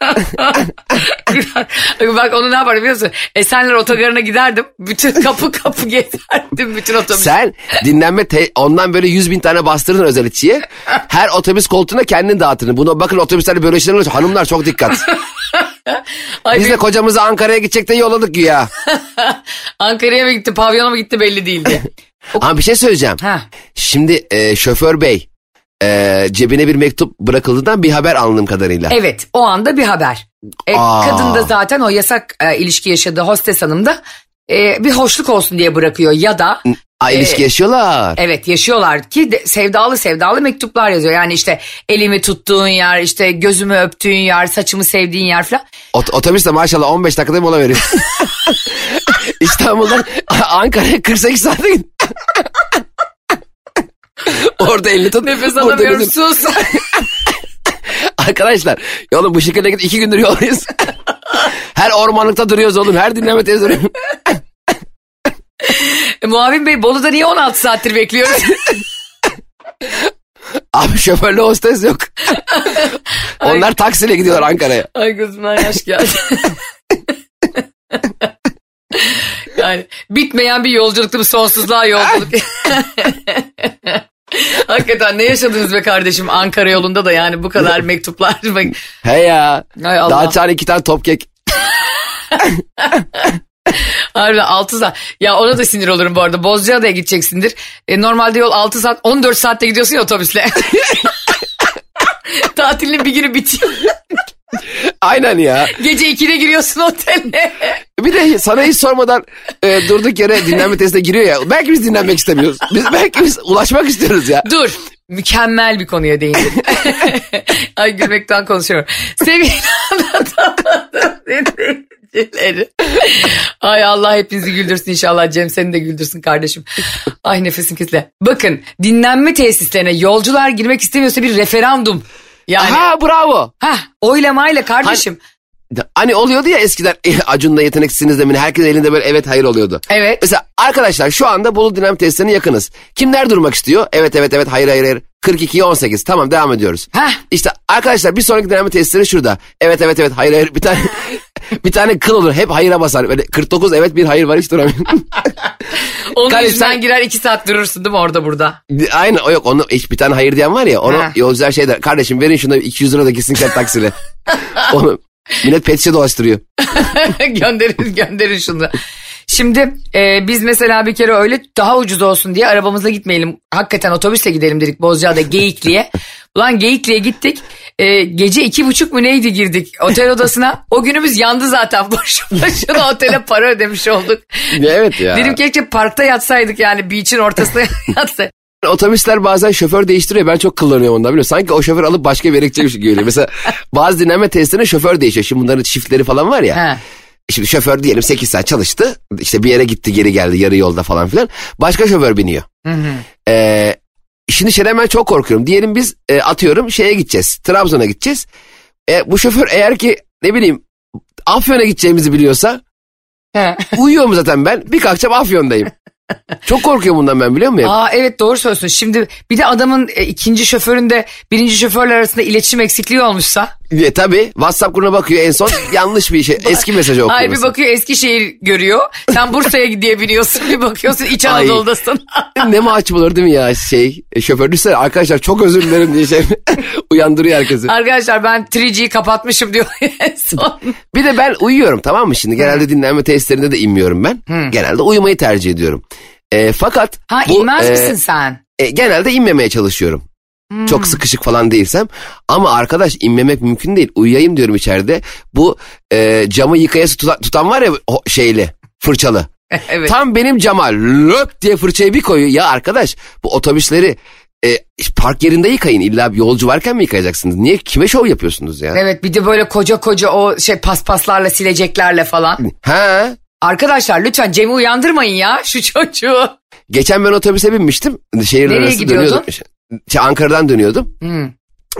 Bak onu ne yapardım biliyor musun? Esenler otogarına giderdim. Bütün kapı kapı [LAUGHS] gezerdim bütün otobüs. Sen dinlenme te- ondan böyle yüz bin tane bastırdın özel içiye. Her otobüs koltuğuna kendin dağıtırdın. Buna bakın otobüslerde böyle şeyler oluyor. Hanımlar çok dikkat. Ay, Biz de kocamızı Ankara'ya gidecek de yolladık güya. [LAUGHS] Ankara'ya mı gitti pavyona mı gitti belli değildi. [LAUGHS] Ama bir şey söyleyeceğim. ha. Şimdi e, şoför bey e, cebine bir mektup bırakıldığından bir haber anladığım kadarıyla. Evet o anda bir haber. E, kadın da zaten o yasak e, ilişki yaşadığı hostes hanım da e, bir hoşluk olsun diye bırakıyor ya da Aa, ilişki e, yaşıyorlar. Evet yaşıyorlar ki de, sevdalı sevdalı mektuplar yazıyor. Yani işte elimi tuttuğun yer, işte gözümü öptüğün yer, saçımı sevdiğin yer falan. Ot- otobüs de maşallah 15 dakikada mola veriyor. [LAUGHS] İstanbul'dan Ankara'ya 48 saate git. Orada elini tut. Nefes alamıyorum bizim- sus. [LAUGHS] Arkadaşlar yolun bu şekilde git iki gündür yoldayız. her ormanlıkta duruyoruz oğlum. Her dinleme tezi duruyoruz. [LAUGHS] e, Muavin Bey Bolu'da niye 16 saattir bekliyoruz? [LAUGHS] Abi şoförlü hostes yok. [LAUGHS] Onlar taksiyle gidiyorlar Ankara'ya. Ay gözümden yaş geldi. [LAUGHS] yani bitmeyen bir yolculuktu bu sonsuzluğa yolculuk. Hakikaten ne yaşadınız be kardeşim Ankara yolunda da yani bu kadar mektuplar. He ya. Ay Allah. Daha çağır iki tane top kek. Harbiden 6 saat. Ya ona da sinir olurum bu arada. Bozcaada'ya gideceksindir. E, normalde yol 6 saat 14 saatte gidiyorsun ya otobüsle. [LAUGHS] Tatilin bir günü bitiyor. Aynen ya. Gece 2'de giriyorsun otele. Bir de sana hiç sormadan e, durduk yere dinlenme [LAUGHS] testine giriyor ya. Belki biz dinlenmek istemiyoruz. Biz belki biz ulaşmak istiyoruz ya. Dur. Mükemmel bir konuya değindin. [LAUGHS] Ay gülmekten konuşuyorum. Sevgili anlatamadım dinleyicileri. Ay Allah hepinizi güldürsün inşallah. Cem seni de güldürsün kardeşim. Ay nefesim kesildi. Bakın dinlenme tesislerine yolcular girmek istemiyorsa bir referandum. Yani Ha bravo. ha oylamayla kardeşim. Hani oluyordu ya eskiden e, Acun'da yeteneksizsiniz demin herkes elinde böyle evet hayır oluyordu. Evet. Mesela arkadaşlar şu anda Bolu Dinamo Tesislerine yakınız. Kimler durmak istiyor? Evet evet evet hayır hayır hayır. 42'ye 18 tamam devam ediyoruz. Heh. İşte arkadaşlar bir sonraki dinamo testleri şurada. Evet evet evet hayır hayır bir tane [LAUGHS] [LAUGHS] bir tane kıl olur hep hayıra basar. Böyle 49 evet bir hayır var hiç duramıyorum. [LAUGHS] Onun Kardeşim yüzünden sen- girer iki saat durursun değil mi orada burada? Aynen o yok onu hiç bir tane hayır diyen var ya onu Ha. yolcular şey der. Kardeşim verin şuna 200 lira da gitsin kent taksiyle. [LAUGHS] onu millet pet şişe dolaştırıyor. gönderin gönderin şunu. Şimdi e, biz mesela bir kere öyle daha ucuz olsun diye arabamızla gitmeyelim. Hakikaten otobüsle gidelim dedik Bozcaada Geyikli'ye. [LAUGHS] Ulan Geyikli'ye gittik. E, gece iki buçuk mu neydi girdik otel odasına. O günümüz yandı zaten. [LAUGHS] Boşu boşuna otele para ödemiş olduk. evet ya. Dedim keşke parkta yatsaydık yani beach'in ortasında [LAUGHS] yatsaydık. Otobüsler bazen şoför değiştiriyor. Ben çok kullanıyorum ondan biliyor? Sanki o şoför alıp başka bir yere gidecekmiş gibi geliyor. Mesela bazı dinleme testlerinde şoför değişiyor. Şimdi bunların çiftleri falan var ya. He. Şimdi şoför diyelim 8 saat çalıştı. İşte bir yere gitti geri geldi yarı yolda falan filan. Başka şoför biniyor. Ee, şimdi şeyden ben çok korkuyorum. Diyelim biz e, atıyorum şeye gideceğiz. Trabzon'a gideceğiz. E, bu şoför eğer ki ne bileyim Afyon'a gideceğimizi biliyorsa He. uyuyorum zaten ben. Bir kalkacağım Afyon'dayım. Çok korkuyorum bundan ben biliyor musun? Aa evet doğru söylüyorsun. Şimdi bir de adamın e, ikinci şoföründe birinci şoförler arasında iletişim eksikliği olmuşsa. E, tabii WhatsApp grubuna bakıyor en son [LAUGHS] yanlış bir şey. Eski mesajı okuyor. Ay bir mesela. bakıyor Eskişehir görüyor. Sen Bursa'ya [LAUGHS] diye biniyorsun. Bir bakıyorsun İç. Anadolu'dasın. [LAUGHS] ne mahcup olur değil mi ya şey e, şoför düşsene arkadaşlar çok özür dilerim diye şey uyandırıyor herkesi. Arkadaşlar ben 3G'yi kapatmışım diyor en son. Bir de ben uyuyorum tamam mı şimdi genelde dinlenme testlerinde de inmiyorum ben. Genelde uyumayı tercih ediyorum. E, fakat Ha bu, inmez e, misin sen? e, genelde inmemeye çalışıyorum. Çok sıkışık falan değilsem. Ama arkadaş inmemek mümkün değil. Uyuyayım diyorum içeride. Bu e, camı yıkayası tutan, tutan var ya o şeyli fırçalı. [LAUGHS] evet. Tam benim cama löp diye fırçayı bir koyuyor. Ya arkadaş bu otobüsleri e, park yerinde yıkayın. İlla bir yolcu varken mi yıkayacaksınız? Niye kime şov yapıyorsunuz ya? Evet bir de böyle koca koca o şey paspaslarla sileceklerle falan. Ha? Arkadaşlar lütfen Cem'i uyandırmayın ya şu çocuğu. Geçen ben otobüse binmiştim. Şehirler Nereye arası gidiyordun? dönüyordum. Şey, Ankara'dan dönüyordum. Hmm.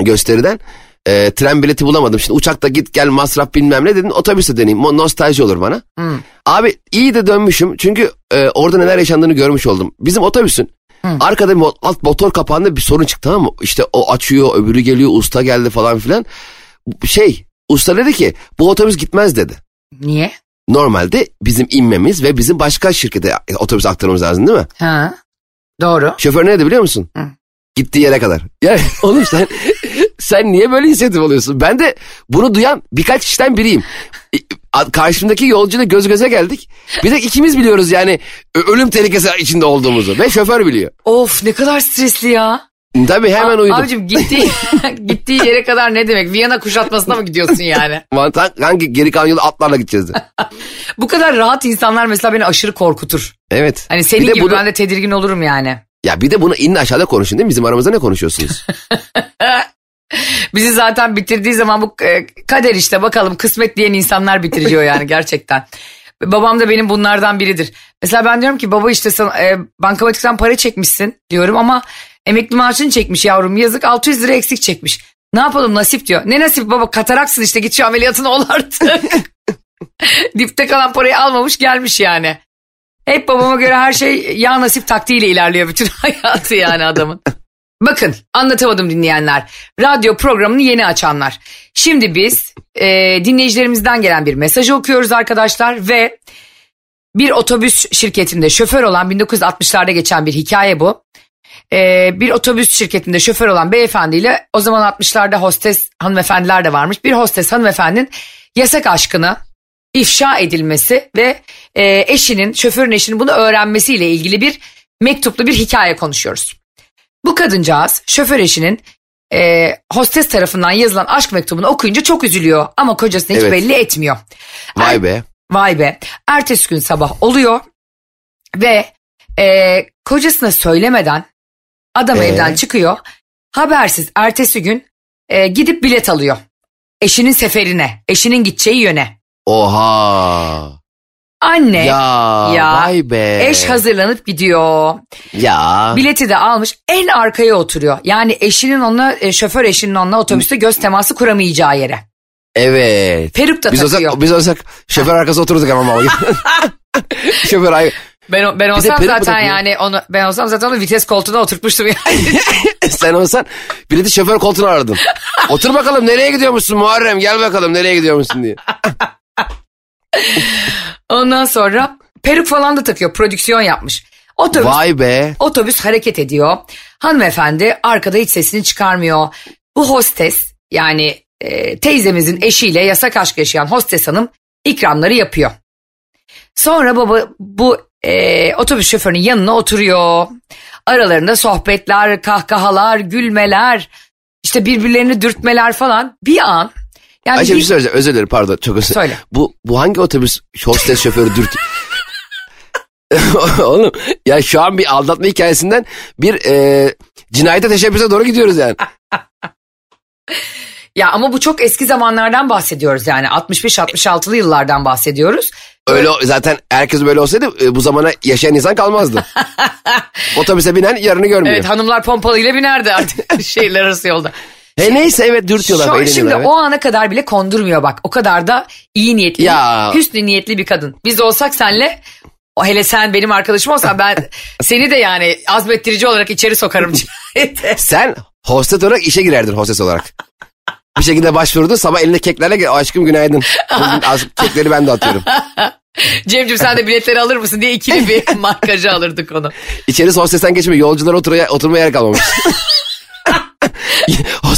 gösteriden. E, tren bileti bulamadım. Şimdi uçakta git gel masraf bilmem ne dedin. Otobüste deneyeyim. Mo- Nostalji olur bana. Abi iyi de dönmüşüm. Çünkü e, orada neler yaşandığını görmüş oldum. Bizim otobüsün arkada bir alt motor kapağında bir sorun çıktı tamam mı? İşte o açıyor öbürü geliyor usta geldi falan filan. Şey usta dedi ki bu otobüs gitmez dedi. Niye? Normalde bizim inmemiz ve bizim başka şirkete otobüs aktarmamız lazım değil mi? Ha. Doğru. Şoför ne dedi biliyor musun? Hı. Gittiği yere kadar. Yani [LAUGHS] oğlum sen sen niye böyle inisiyatif alıyorsun? Ben de bunu duyan birkaç kişiden biriyim. Karşımdaki yolcuyla göz göze geldik. Bir de ikimiz biliyoruz yani ölüm tehlikesi içinde olduğumuzu. Ve şoför biliyor. Of ne kadar stresli ya. Tabii hemen A- uyudum. Abicim gittiği, [LAUGHS] gittiği yere kadar ne demek? Viyana kuşatmasına mı gidiyorsun yani? [LAUGHS] Mantan hangi geri kalan yolu atlarla gideceğiz de. Bu kadar rahat insanlar mesela beni aşırı korkutur. Evet. Hani senin Bir de gibi bunu- ben de tedirgin olurum yani. Ya bir de bunu inin aşağıda konuşun değil mi? Bizim aramızda ne konuşuyorsunuz? [LAUGHS] Bizi zaten bitirdiği zaman bu e, kader işte bakalım kısmet diyen insanlar bitiriyor yani [LAUGHS] gerçekten. Babam da benim bunlardan biridir. Mesela ben diyorum ki baba işte sana, e, bankamatikten para çekmişsin diyorum ama emekli maaşını çekmiş yavrum yazık 600 lira eksik çekmiş. Ne yapalım nasip diyor. Ne nasip baba kataraksın işte git şu ameliyatını ol artık. [LAUGHS] Dipte kalan parayı almamış gelmiş yani. Hep babama göre her şey ya nasip taktiğiyle ilerliyor bütün [LAUGHS] hayatı yani adamın. Bakın anlatamadım dinleyenler. Radyo programını yeni açanlar. Şimdi biz e, dinleyicilerimizden gelen bir mesajı okuyoruz arkadaşlar ve bir otobüs şirketinde şoför olan 1960'larda geçen bir hikaye bu. E, bir otobüs şirketinde şoför olan beyefendiyle o zaman 60'larda hostes hanımefendiler de varmış. Bir hostes hanımefendinin yasak aşkını ifşa edilmesi ve e, eşinin şoförün eşinin bunu öğrenmesiyle ilgili bir mektuplu bir hikaye konuşuyoruz. Bu kadıncağız şoför eşinin e, hostes tarafından yazılan aşk mektubunu okuyunca çok üzülüyor ama kocasına hiç Evet. belli etmiyor. Vay be. Vay be. Ertesi gün sabah oluyor ve e, kocasına söylemeden adam Ee? evden çıkıyor. Habersiz ertesi gün e, gidip bilet alıyor. Eşinin seferine, eşinin gideceği yöne. Oha. Anne, Ya, ya, vay be. eş hazırlanıp gidiyor. Ya. Bileti de almış en arkaya oturuyor. Yani eşinin onunla, e, şoför eşinin onunla otobüste göz teması kuramayacağı yere. Evet. Peruk da Biz takıyor. olsak, biz olsak şoför arkası oturduk ama baba. [LAUGHS] şoför ay Ben, ben olsam zaten yani onu ben olsam zaten onu vites koltuğuna oturtmuştum yani. [LAUGHS] sen olsan bileti şoför koltuğuna aradın. Otur bakalım nereye gidiyormuşsun Muharrem gel bakalım nereye gidiyormuşsun diye. Ondan sonra peruk falan da takıyor. Prodüksiyon yapmış. Otobüs, Vay be. otobüs hareket ediyor. Hanımefendi arkada hiç sesini çıkarmıyor. Bu hostes yani e, teyzemizin eşiyle yasak aşk yaşayan hostes hanım ikramları yapıyor. Sonra baba bu e, otobüs şoförünün yanına oturuyor. Aralarında sohbetler, kahkahalar, gülmeler, işte birbirlerini dürtmeler falan. Bir an yani Ayşe bir şey söyleyeceğim özür dilerim pardon çok özür Söyle. Bu, bu hangi otobüs hostes şoförü dürt... [LAUGHS] Oğlum ya şu an bir aldatma hikayesinden bir e, cinayete teşebbüse doğru gidiyoruz yani. [LAUGHS] Ya ama bu çok eski zamanlardan bahsediyoruz yani 65-66'lı yıllardan bahsediyoruz. Öyle zaten herkes böyle olsaydı e, bu zamana yaşayan insan kalmazdı. [LAUGHS] Otobüse binen yarını görmüyor. Evet hanımlar pompalıyla binerdi artık şehirler arası yolda. He neyse evet dürtüyorlar. Şu, eğleniyorlar, şimdi evet. o ana kadar bile kondurmuyor bak. O kadar da iyi niyetli, Ya. hüsnü niyetli bir kadın. Biz olsak senle hele sen benim arkadaşım olsan ben [LAUGHS] seni de yani azmettirici olarak içeri sokarım. [LAUGHS] Sen hostes olarak işe girerdin hostes olarak. Bir şekilde başvurdu sabah elinde keklerle gel aşkım günaydın. Az- Kekleri ben de atıyorum. [LAUGHS] Cemcim sen de biletleri alır mısın diye ikili bir markacı alırdık onu. İçeri hostesten geçmiyor. Yolcular oturmaya, oturmaya yer kalmamış.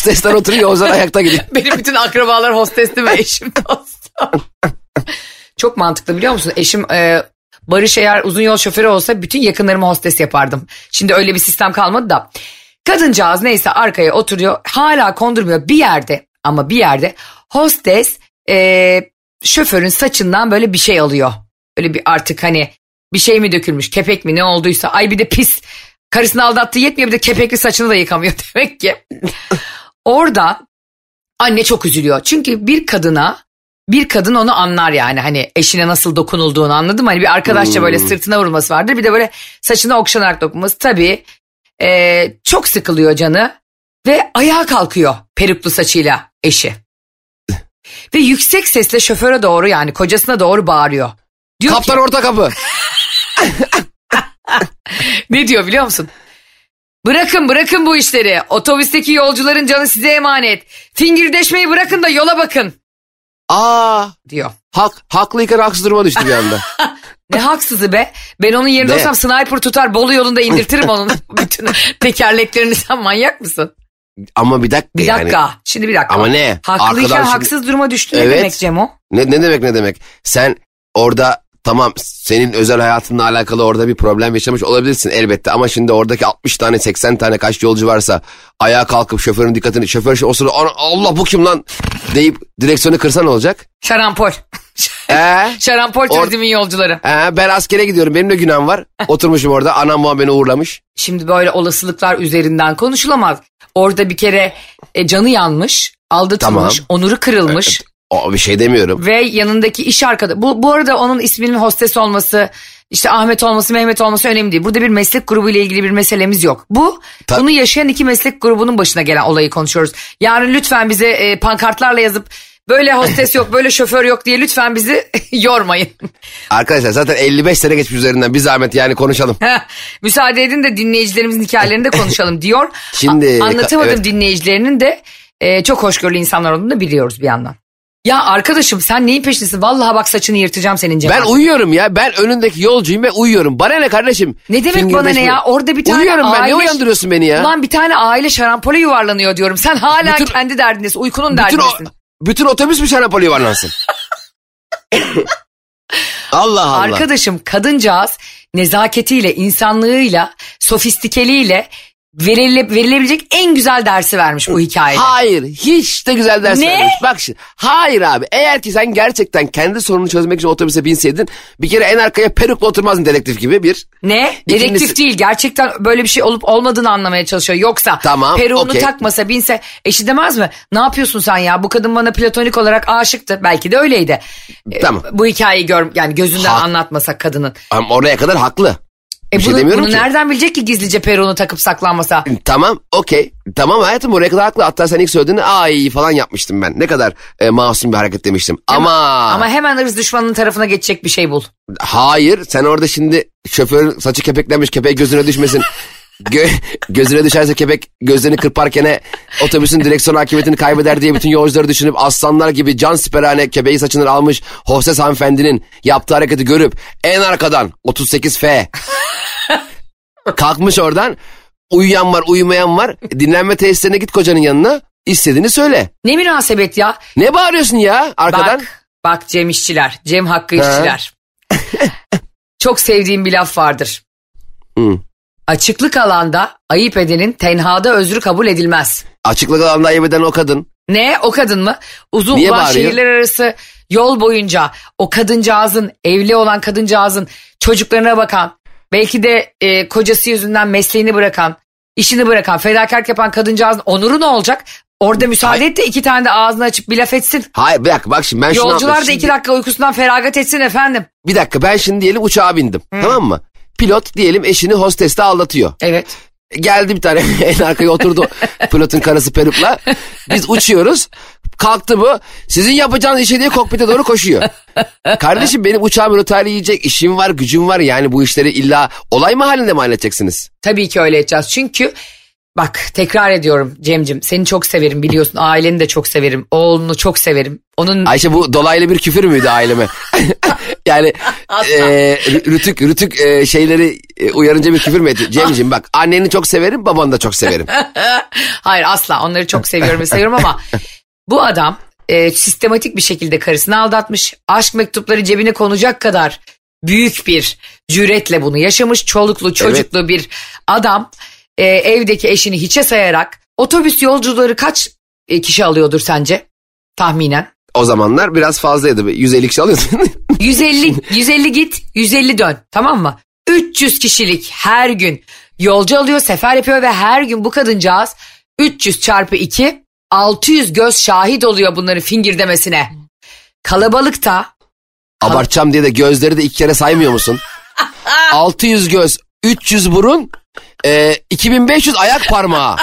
Hostesler oturuyor yolcular ayakta gidiyor. [LAUGHS] Benim bütün akrabalar hostesti ve eşim dostum. Çok mantıklı biliyor musun? Eşim e, Barış eğer uzun yol şoförü olsa bütün yakınlarımı hostes yapardım. Şimdi öyle bir sistem kalmadı da. Kadıncağız neyse arkaya oturuyor. Hala kondurmuyor bir yerde ama bir yerde hostes e, şoförün saçından böyle bir şey alıyor. Öyle bir artık hani bir şey mi dökülmüş kepek mi ne olduysa. Ay bir de pis karısını aldattığı yetmiyor bir de kepekli saçını da yıkamıyor [LAUGHS] demek ki. Orada anne çok üzülüyor. Çünkü bir kadına bir kadın onu anlar yani hani eşine nasıl dokunulduğunu anladım Hani bir arkadaşça böyle sırtına vurması vardır. Bir de böyle saçına okşanarak dokunması tabii e, çok sıkılıyor canı. Ve ayağa kalkıyor peruklu saçıyla eşi. Ve yüksek sesle şoföre doğru yani kocasına doğru bağırıyor. Diyor Kaptan ki, orta kapı. [LAUGHS] ne diyor biliyor musun? Bırakın bırakın bu işleri. Otobüsteki yolcuların canı size emanet. Fingirdeşmeyi bırakın da yola bakın Aa diyor. hak, haklıyken haksız duruma düştü bir anda. [LAUGHS] Ne haksızı be. Ben onun yerinde Ne? olsam sniper tutar Bolu yolunda indirtirim onun [LAUGHS] bütün tekerleklerini. Sen manyak mısın? Ama bir dakika Bir yani. dakika. Şimdi bir dakika. Ama ne? Haklıyken Arkadan şimdi- haksız duruma düştü ne Evet. demek Cem o? Ne, ne demek ne demek? Sen orada tamam senin özel hayatınla alakalı orada bir problem yaşamış olabilirsin elbette. Ama şimdi oradaki 60 tane 80 tane kaç yolcu varsa ayağa kalkıp şoförün dikkatini şoför şu- o sırada "Ana- Allah bu kim lan deyip direksiyonu kırsa ne olacak? Şarampol. Ee, [LAUGHS] Şarampol turizmin yolcuları. ee, ben askere gidiyorum benim de günahım var. Oturmuşum orada anam babam beni uğurlamış. Şimdi böyle olasılıklar üzerinden konuşulamaz. Orada bir kere e, canı yanmış, aldatılmış, Tamam. onuru kırılmış O bir şey demiyorum. ve yanındaki iş arkadaşı. Bu, bu arada onun isminin hostes olması, işte Ahmet olması, Mehmet olması önemli değil. Burada bir meslek grubu ile ilgili bir meselemiz yok. Bu Ta- bunu yaşayan iki meslek grubunun başına gelen olayı konuşuyoruz. Yarın lütfen bize e, pankartlarla yazıp böyle hostes yok, böyle şoför yok diye lütfen bizi [LAUGHS] yormayın. Arkadaşlar zaten 55 sene geçmiş üzerinden bir zahmet yani konuşalım. Müsaade edin de dinleyicilerimizin hikayelerini de konuşalım [LAUGHS] diyor. Şimdi- A- anlatamadım evet. dinleyicilerinin de e, çok hoşgörülü insanlar olduğunu da biliyoruz bir yandan. Ya arkadaşım sen neyin peşindesin? Vallahi bak saçını yırtacağım senin Cemal. Ben uyuyorum ya ben önündeki yolcuyum ve uyuyorum. Bana ne kardeşim? Ne demek bana ne ya? Orada bir tane Uyuyorum ben aile... ne uyandırıyorsun beni ya? Ulan bir tane aile şarampole yuvarlanıyor diyorum. Sen hala Bütün- kendi derdindesin. Uykunun bütün, o, derdindesin. bütün otobüs mü şarapoli yuvarlansın? [LAUGHS] Allah Allah. Arkadaşım kadıncağız nezaketiyle, insanlığıyla, sofistikeliğiyle verile, verilebilecek en güzel dersi vermiş bu hikayede. Hayır hiç de güzel ders Ne? vermemiş. Bak şimdi hayır abi eğer ki sen gerçekten kendi sorununu çözmek için otobüse binseydin bir kere en arkaya perukla oturmazdın dedektif gibi bir. Ne? Dedektif değil. Gerçekten böyle bir şey olup olmadığını anlamaya çalışıyor. Yoksa Tamam, peruğunu okey. takmasa binse eşi demez mi? Ne yapıyorsun sen ya? Bu kadın bana platonik olarak aşıktı. Belki de öyleydi. E, Tamam. Bu hikayeyi gör yani gözünden Ha- anlatmasak kadının. Ama oraya kadar haklı. E Bir şey bunu, demiyorum bunu ki. nereden bilecek ki gizlice peruğunu takıp saklanmasa? Tamam okey. Tamam hayatım oraya kadar haklı. Hatta sen ilk söylediğinde ay falan yapmıştım ben. Ne kadar e, masum bir hareket demiştim. Ama, Ama hemen ırz düşmanının tarafına geçecek bir şey bul. hayır sen orada şimdi şoförün saçı kepeklenmiş kepeği gözüne düşmesin. [LAUGHS] Gö- gözüne düşerse kepek gözlerini kırparken otobüsün direksiyon hakimiyetini kaybeder diye bütün yolcuları düşünüp aslanlar gibi can siperhane kepeği saçından almış hostes hanımefendinin yaptığı hareketi görüp en arkadan 38F kalkmış oradan uyuyan var uyumayan var dinlenme tesislerine git kocanın yanına istediğini söyle. Ne münasebet ya? Ne bağırıyorsun ya arkadan? Bak, bak Cem işçiler, Cem Hakkı Ha. işçiler. [LAUGHS] Çok sevdiğim bir laf vardır. Hı. Açıklık alanda ayıp edenin tenhada özrü kabul edilmez. Açıklık alanda ayıp eden o kadın. Ne o kadın mı? Uzun Niye ulan bağırıyor? şehirler arası yol boyunca o kadıncağızın evli olan kadıncağızın çocuklarına bakan belki de e, kocası yüzünden mesleğini bırakan işini bırakan fedakarlık yapan kadıncağızın onuru ne olacak? Orada müsaade et de iki tane de ağzını açıp bir laf etsin. Hayır bir dakika bak şimdi ben şunu Yolcular da anlatıyorum. iki dakika uykusundan feragat etsin efendim. Bir dakika ben şimdi diyelim uçağa bindim tamam mı? Pilot diyelim eşini hosteste aldatıyor. Evet. Geldi bir tane [LAUGHS] en arkaya oturdu pilotun karısı perukla. Biz uçuyoruz. Kalktı bu. Sizin yapacağınız işe diye kokpite doğru koşuyor. Kardeşim benim uçağım rotayla yiyecek işim var gücüm var. Yani bu işleri illa olay mı halinde mi halledeceksiniz? Tabii ki öyle edeceğiz. Çünkü bak tekrar ediyorum Cemcim seni çok severim biliyorsun. Aileni de çok severim. Oğlunu çok severim. Onun Ayşe bu dolaylı bir küfür müydü aileme? [LAUGHS] yani [LAUGHS] e, rütük rütük e, şeyleri e, uyarınca bir küfür mü etti? Cemciğim bak anneni çok severim babanı da çok severim. [LAUGHS] hayır asla onları çok seviyorum ve seviyorum ama bu adam e, sistematik bir şekilde karısını aldatmış. Aşk mektupları cebine konacak kadar büyük bir cüretle bunu yaşamış. Çoluklu çocuklu bir adam e, evdeki eşini hiçe sayarak otobüs yolcuları kaç kişi alıyordur sence? Tahminen. O zamanlar biraz fazlaydı. 150 kişi alıyordun. 150 150 git 150 dön tamam mı? 300 kişilik her gün yolcu alıyor sefer yapıyor ve her gün bu kadıncağız 300 çarpı 2 600 göz şahit oluyor bunların fingir demesine. Kalabalıkta Abartacağım diye de gözleri de iki kere saymıyor musun? [LAUGHS] 600 göz, 300 burun, e, 2500 ayak parmağı.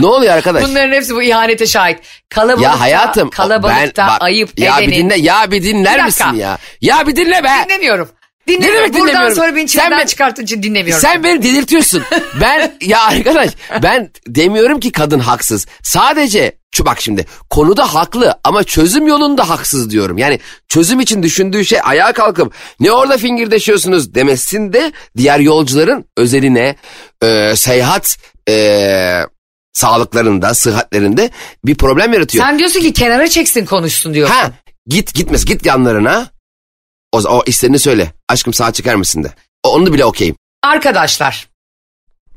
Ne oluyor arkadaş? Bunların hepsi bu ihanete şahit. Kalabalıkta, ya hayatım kalabalıkta ben, bak, ayıp ya bir edenin. dinle ya bir dinler Bir misin ya? Ya bir dinle be. Dinlemiyorum. Dinlemiyorum. demek Buradan dinlemiyorum? sonra beni çileden ben- çıkarttığın için dinlemiyorum. Sen beni delirtiyorsun. [LAUGHS] Ben ya arkadaş ben demiyorum ki kadın haksız. Sadece şu bak şimdi konuda haklı ama çözüm yolunda haksız diyorum. Yani çözüm için düşündüğü şey ayağa kalkıp ne orada fingirdeşiyorsunuz demesinde diğer yolcuların özeline e, seyahat e, sağlıklarında sıhhatlerinde bir problem yaratıyor. Sen diyorsun ki kenara çeksin konuşsun diyor. Ha git gitmez git yanlarına o, o istediğini söyle aşkım sağa çıkar mısın de. O- Onu bile okeyim. Arkadaşlar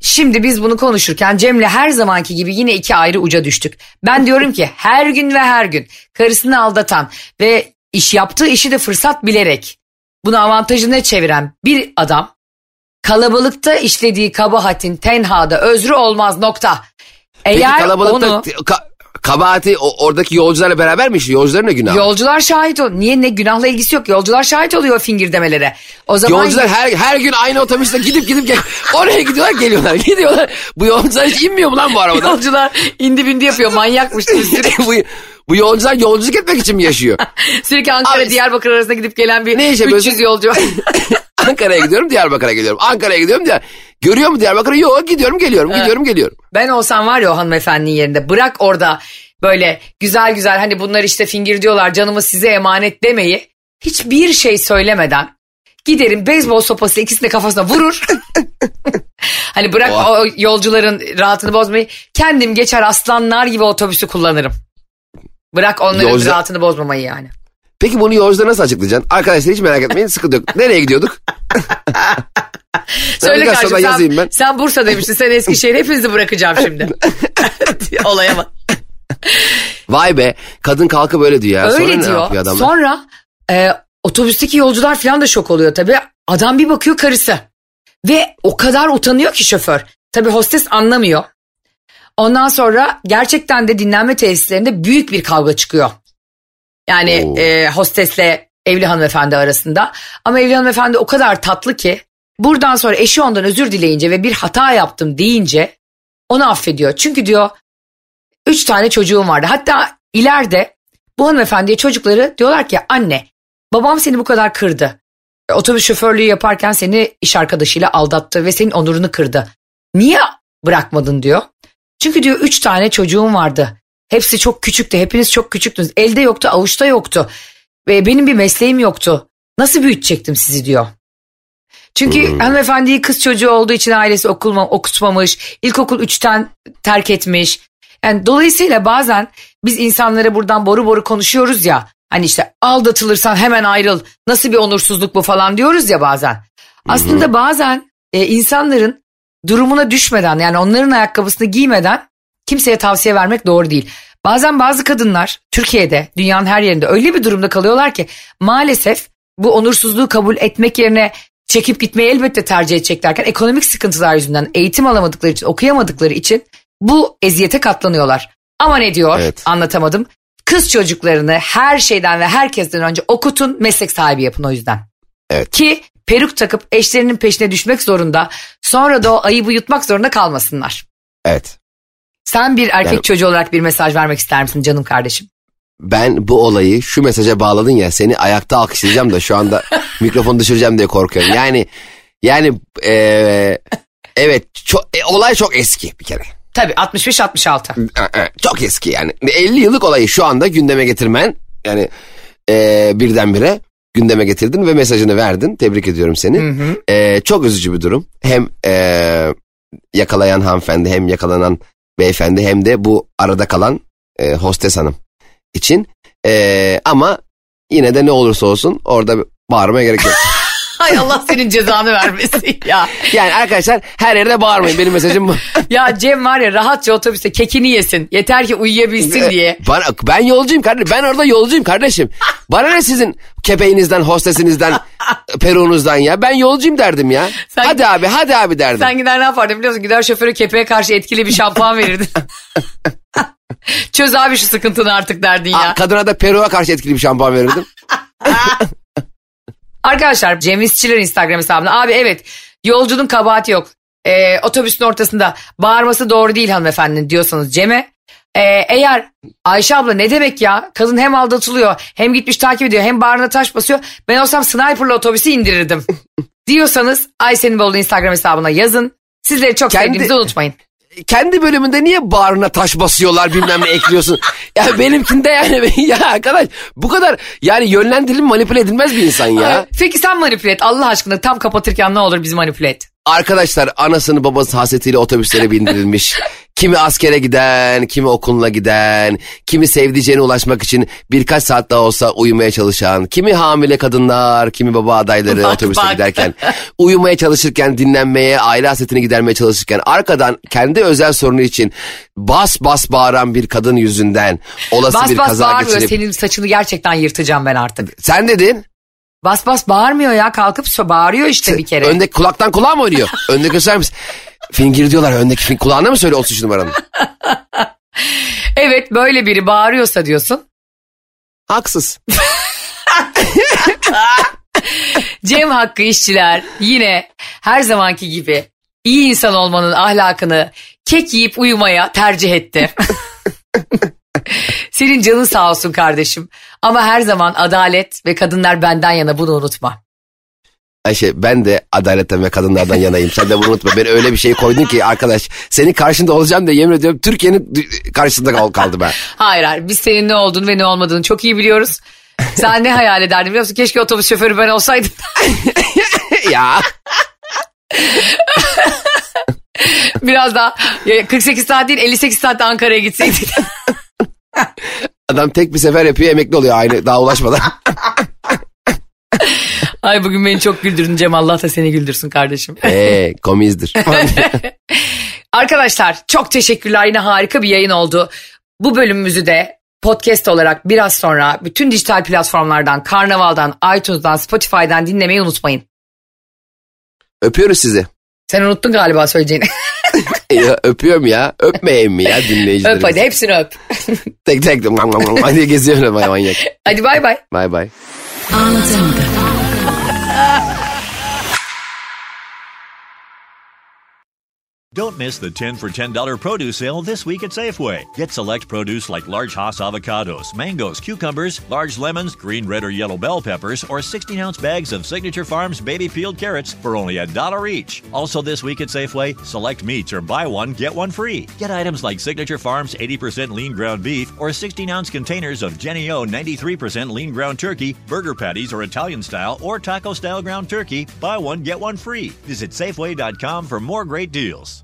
şimdi biz bunu konuşurken Cem'le her zamanki gibi yine iki ayrı uca düştük. Ben diyorum ki her gün ve her gün karısını aldatan ve iş yaptığı işi de fırsat bilerek bunu avantajına çeviren bir adam kalabalıkta işlediği kabahatin tenhada özrü olmaz nokta. Peki Eğer kalabalıkta onu ka- kabahati oradaki yolcularla beraber mi? Yolcuların ne günahı? yolcular şahit ol. Niye ne günahla ilgisi yok. Yolcular şahit oluyor fingir demelere. O zaman Yolcular her her gün aynı otobüste gidip gidip gel [LAUGHS] oraya gidiyorlar geliyorlar [LAUGHS] gidiyorlar. Bu yolcular hiç inmiyor mu lan bu arabadan? yolcular indi bindi yapıyor manyakmış. [LAUGHS] Bu, bu yolcular yolculuk etmek için mi yaşıyor? sürekli Ankara Abi- Diyarbakır arasında gidip gelen bir Ne iş yapıyorsun? 300 yolcu. Ankara'ya gidiyorum Diyarbakır'a gidiyorum. Ankara'ya gidiyorum diye. Görüyor mu Diyarbakır'ı? Yok gidiyorum geliyorum gidiyorum geliyorum. Ben olsam var ya o hanımefendinin yerinde bırak orada böyle güzel güzel hani bunlar işte fingir diyorlar canımı size emanet demeyi hiçbir şey söylemeden giderim beyzbol sopası ikisini de kafasına vurur. [LAUGHS] hani bırak Oha. o yolcuların rahatını bozmayı kendim geçer aslanlar gibi otobüsü kullanırım. Bırak onların Yolcu- rahatını bozmamayı yani. Peki bunu yolculara nasıl açıklayacaksın? Arkadaşlar hiç merak etmeyin sıkıntı yok. Nereye gidiyorduk? [LAUGHS] Söyle kardeşim yazayım sen, ben. sen Bursa demiştin sen Eskişehir hepinizi bırakacağım şimdi. [LAUGHS] Olaya bak. Vay be kadın kalkıp öyle diyor ya. Sonra Öyle ne diyor. yapıyor adamlar? Sonra e, otobüsteki yolcular falan da şok oluyor tabii. Adam bir bakıyor karısı. Ve o kadar utanıyor ki şoför. Tabii hostes anlamıyor. Ondan sonra gerçekten de dinlenme tesislerinde büyük bir kavga çıkıyor. Yani Oo. e, hostesle evli hanımefendi arasında. Ama evli hanımefendi o kadar tatlı ki buradan sonra eşi ondan özür dileyince ve bir hata yaptım deyince onu affediyor. Çünkü diyor üç tane çocuğum vardı. Hatta ileride bu hanımefendiye çocukları diyorlar ki anne babam seni bu kadar kırdı. E, Otobüs şoförlüğü yaparken seni iş arkadaşıyla aldattı ve senin onurunu kırdı. Niye bırakmadın diyor. Çünkü diyor üç tane çocuğum vardı. Hepsi çok küçüktü. Hepiniz çok küçüktünüz. Elde yoktu, avuçta yoktu. Ve benim bir mesleğim yoktu. Nasıl büyütecektim sizi diyor. Çünkü hanımefendiyi kız çocuğu olduğu için ailesi okulma, okutmamış. İlkokul 3'ten terk etmiş. Yani dolayısıyla bazen biz insanlara buradan boru boru konuşuyoruz ya. Hani işte aldatılırsan hemen ayrıl. Nasıl bir onursuzluk bu falan diyoruz ya bazen. Aslında bazen e, insanların durumuna düşmeden yani onların ayakkabısını giymeden kimseye tavsiye vermek doğru değil. Bazen bazı kadınlar Türkiye'de dünyanın her yerinde öyle bir durumda kalıyorlar ki maalesef bu onursuzluğu kabul etmek yerine çekip gitmeyi elbette tercih edeceklerken ekonomik sıkıntılar yüzünden eğitim alamadıkları için okuyamadıkları için bu eziyete katlanıyorlar. Ama ne diyor Evet. anlatamadım. Kız çocuklarını her şeyden ve herkesten önce okutun meslek sahibi yapın o yüzden. Evet. Ki peruk takıp eşlerinin peşine düşmek zorunda sonra da o ayıbı yutmak zorunda kalmasınlar. Evet. Sen bir erkek Yani- çocuğu olarak bir mesaj vermek ister misin canım kardeşim? Ben bu olayı şu mesaja bağladın ya seni ayakta alkışlayacağım da şu anda [LAUGHS] mikrofonu düşüreceğim diye korkuyorum. Yani yani eee, evet çok, e, olay çok eski bir kere. Tabii 65-66. Çok eski yani. 50 yıllık olayı şu anda gündeme getirmen yani eee birdenbire gündeme getirdin ve mesajını verdin. Tebrik ediyorum seni. Eee, çok üzücü bir durum. Hem eee, yakalayan hanımefendi hem yakalanan beyefendi hem de bu arada kalan eee, hostes hanım için. Eee, ama yine de ne olursa olsun orada bağırmaya gerek yok. [LAUGHS] Hay Allah senin cezanı vermesin [LAUGHS] ya. Yani arkadaşlar her yerde bağırmayın benim mesajım bu. [LAUGHS] Ya Cem var ya rahatça otobüste kekini yesin. Yeter ki uyuyabilsin diye. Bana, ben yolcuyum kardeşim. Ben orada yolcuyum kardeşim. Bana ne sizin kepeğinizden, hostesinizden, [LAUGHS] peruğunuzdan ya. Ben yolcuyum derdim ya. Sen- hadi abi, hadi abi derdim. Sen gider ne yapardın biliyor musun? Gider şoföre kepeğe karşı etkili bir şampuan verirdin. Çöz abi şu sıkıntını artık derdin ya. Aa, kadına da peruğa karşı etkili bir şampuan verirdim. Arkadaşlar Cem İşçiler Instagram hesabına abi evet yolcunun kabahati yok. e, otobüsün ortasında bağırması doğru değil hanımefendi diyorsanız Cem'e e, eğer Ayşe abla ne demek ya kadın hem aldatılıyor hem gitmiş takip ediyor hem bağrına taş basıyor ben olsam sniperla otobüsü indirirdim [LAUGHS] diyorsanız Ayşe'nin Bolu Instagram hesabına yazın. Sizleri çok Kendi- sevdiğinizi unutmayın. Kendi bölümünde niye bağrına taş basıyorlar bilmem ne ekliyorsun. ya benimkinde yani [LAUGHS] ya arkadaş bu kadar yani yönlendirilip manipüle edilmez bir insan ya. Peki sen manipüle et Allah aşkına tam kapatırken ne olur bizi manipüle et. Arkadaşlar anasını babası hasetiyle otobüslere bindirilmiş. [LAUGHS] kimi askere giden, kimi okuluna giden, kimi sevdiceğine ulaşmak için birkaç saat daha olsa uyumaya çalışan, kimi hamile kadınlar, kimi baba adayları Bak, otobüse bak. giderken, [LAUGHS] uyumaya çalışırken, dinlenmeye, aile hasetini gidermeye çalışırken, arkadan kendi özel sorunu için bas bas bağıran bir kadın yüzünden olası Bas bir bas kaza bağırmıyor geçirip... senin saçını gerçekten yırtacağım ben artık. Sen dedin. Bas bas bağırmıyor ya kalkıp bağırıyor işte bir kere. Öndeki kulaktan kulağa mı oynuyor? [LAUGHS] Öndeki göster misin? Fingir diyorlar öndeki fin kulağına mı söyle 33 numaranın? [LAUGHS] Evet böyle biri bağırıyorsa diyorsun. Haksız. [LAUGHS] Cem Hakkı işçiler yine her zamanki gibi iyi insan olmanın ahlakını kek yiyip uyumaya tercih etti. Senin canın sağ olsun kardeşim. Ama her zaman adalet ve kadınlar benden yana bunu unutma. Ayşe ben de adaletten ve kadınlardan yanayım. Sen de bunu unutma. Beni öyle bir şey koydun ki arkadaş. Senin karşında olacağım diye yemin ediyorum Türkiye'nin karşısında kal- kaldım ben. Hayır hayır biz senin ne olduğunu ve ne olmadığını çok iyi biliyoruz. Sen ne hayal ederdin biliyor musun? Keşke otobüs şoförü ben olsaydım. [LAUGHS] ya Biraz daha ya 48 saat değil 58 saatte Ankara'ya gitseydik. [LAUGHS] [LAUGHS] adam tek bir sefer yapıyor emekli oluyor aynı daha ulaşmadan. [LAUGHS] Ay bugün beni çok güldürdün Cem Allah da seni güldürsün kardeşim. Eee komizdir. [LAUGHS] Arkadaşlar çok teşekkürler yine harika bir yayın oldu. Bu bölümümüzü de podcast olarak biraz sonra bütün dijital platformlardan, Karnaval'dan, iTunes'dan, Spotify'dan dinlemeyi unutmayın. Öpüyoruz sizi. Sen unuttun galiba söyleyeceğini. Ya, öpüyorum ya. Öpmeyeyim mi ya dinleyicilerimiz? öp hadi hepsini öp. Tek tek. [LAUGHS] Hadi geziyorum manyak. hadi bay bay. Bay bay. Don't miss the 10 for $10 produce sale this week at Safeway. Get select produce like large Hass avocados, mangoes, cucumbers, large lemons, green, red, or yellow bell peppers, or 16 ounce bags of Signature Farms baby peeled carrots for only a dollar each. Also, this week at Safeway, select meats or buy one, get one free. Get items like Signature Farms 80% lean ground beef or 16 ounce containers of Jenny O 93% lean ground turkey, burger patties or Italian style or taco style ground turkey. Buy one, get one free. Visit Safeway.com for more great deals.